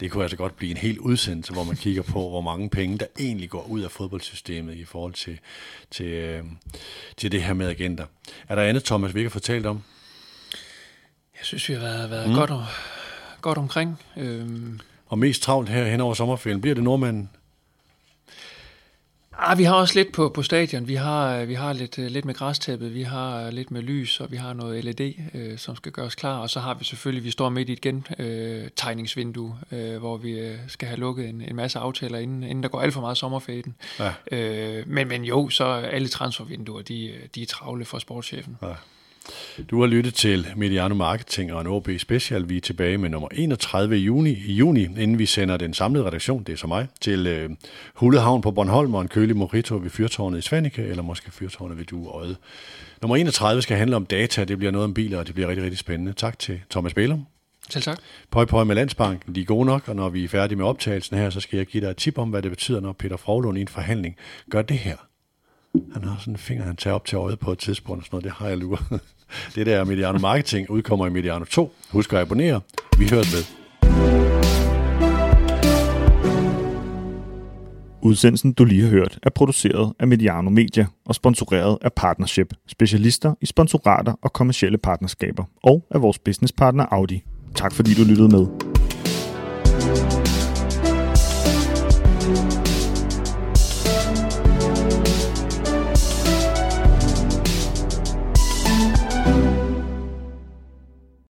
det kunne altså godt blive en helt udsendelse, hvor man kigger på, hvor mange penge, der egentlig går ud af fodboldsystemet i forhold til, til, øh, til det her med agenter. Er der andet, Thomas, vi ikke har fortalt om? Jeg synes, vi har været, været mm. godt, godt omkring. Øhm. Og mest travlt her hen over sommerferien, bliver det nordmanden? Ah, vi har også lidt på, på stadion. Vi har, vi har lidt, lidt med græstæppet, vi har lidt med lys, og vi har noget LED, øh, som skal gøres klar. Og så har vi selvfølgelig, vi står midt i et gentegningsvindue, øh, hvor vi øh, skal have lukket en, en masse aftaler, inden, inden der går alt for meget sommerfaden. Ja. Øh, men, men jo, så alle transfervinduer, de, de er travle for sportschefen. Ja. Du har lyttet til Mediano Marketing og en OB Special. Vi er tilbage med nummer 31 i juni, i juni inden vi sender den samlede redaktion, det er så mig, til øh, Hullehavn på Bornholm og en kølig mojito ved Fyrtårnet i Svanike, eller måske Fyrtårnet ved Dueøde. Nummer 31 skal handle om data, det bliver noget om biler, og det bliver rigtig, rigtig spændende. Tak til Thomas Bælum. Selv tak. Pøj, pøj med Landsbanken, de er gode nok, og når vi er færdige med optagelsen her, så skal jeg give dig et tip om, hvad det betyder, når Peter Frohlund i en forhandling gør det her. Han har sådan en finger, han tager op til øjet på et tidspunkt, og sådan noget, det har jeg luret. Det der Mediano Marketing udkommer i Mediano 2. Husk at abonnere. Vi høres med. Udsendelsen, du lige har hørt, er produceret af Mediano Media og sponsoreret af Partnership, specialister i sponsorater og kommersielle partnerskaber, og af vores businesspartner Audi. Tak fordi du lyttede med.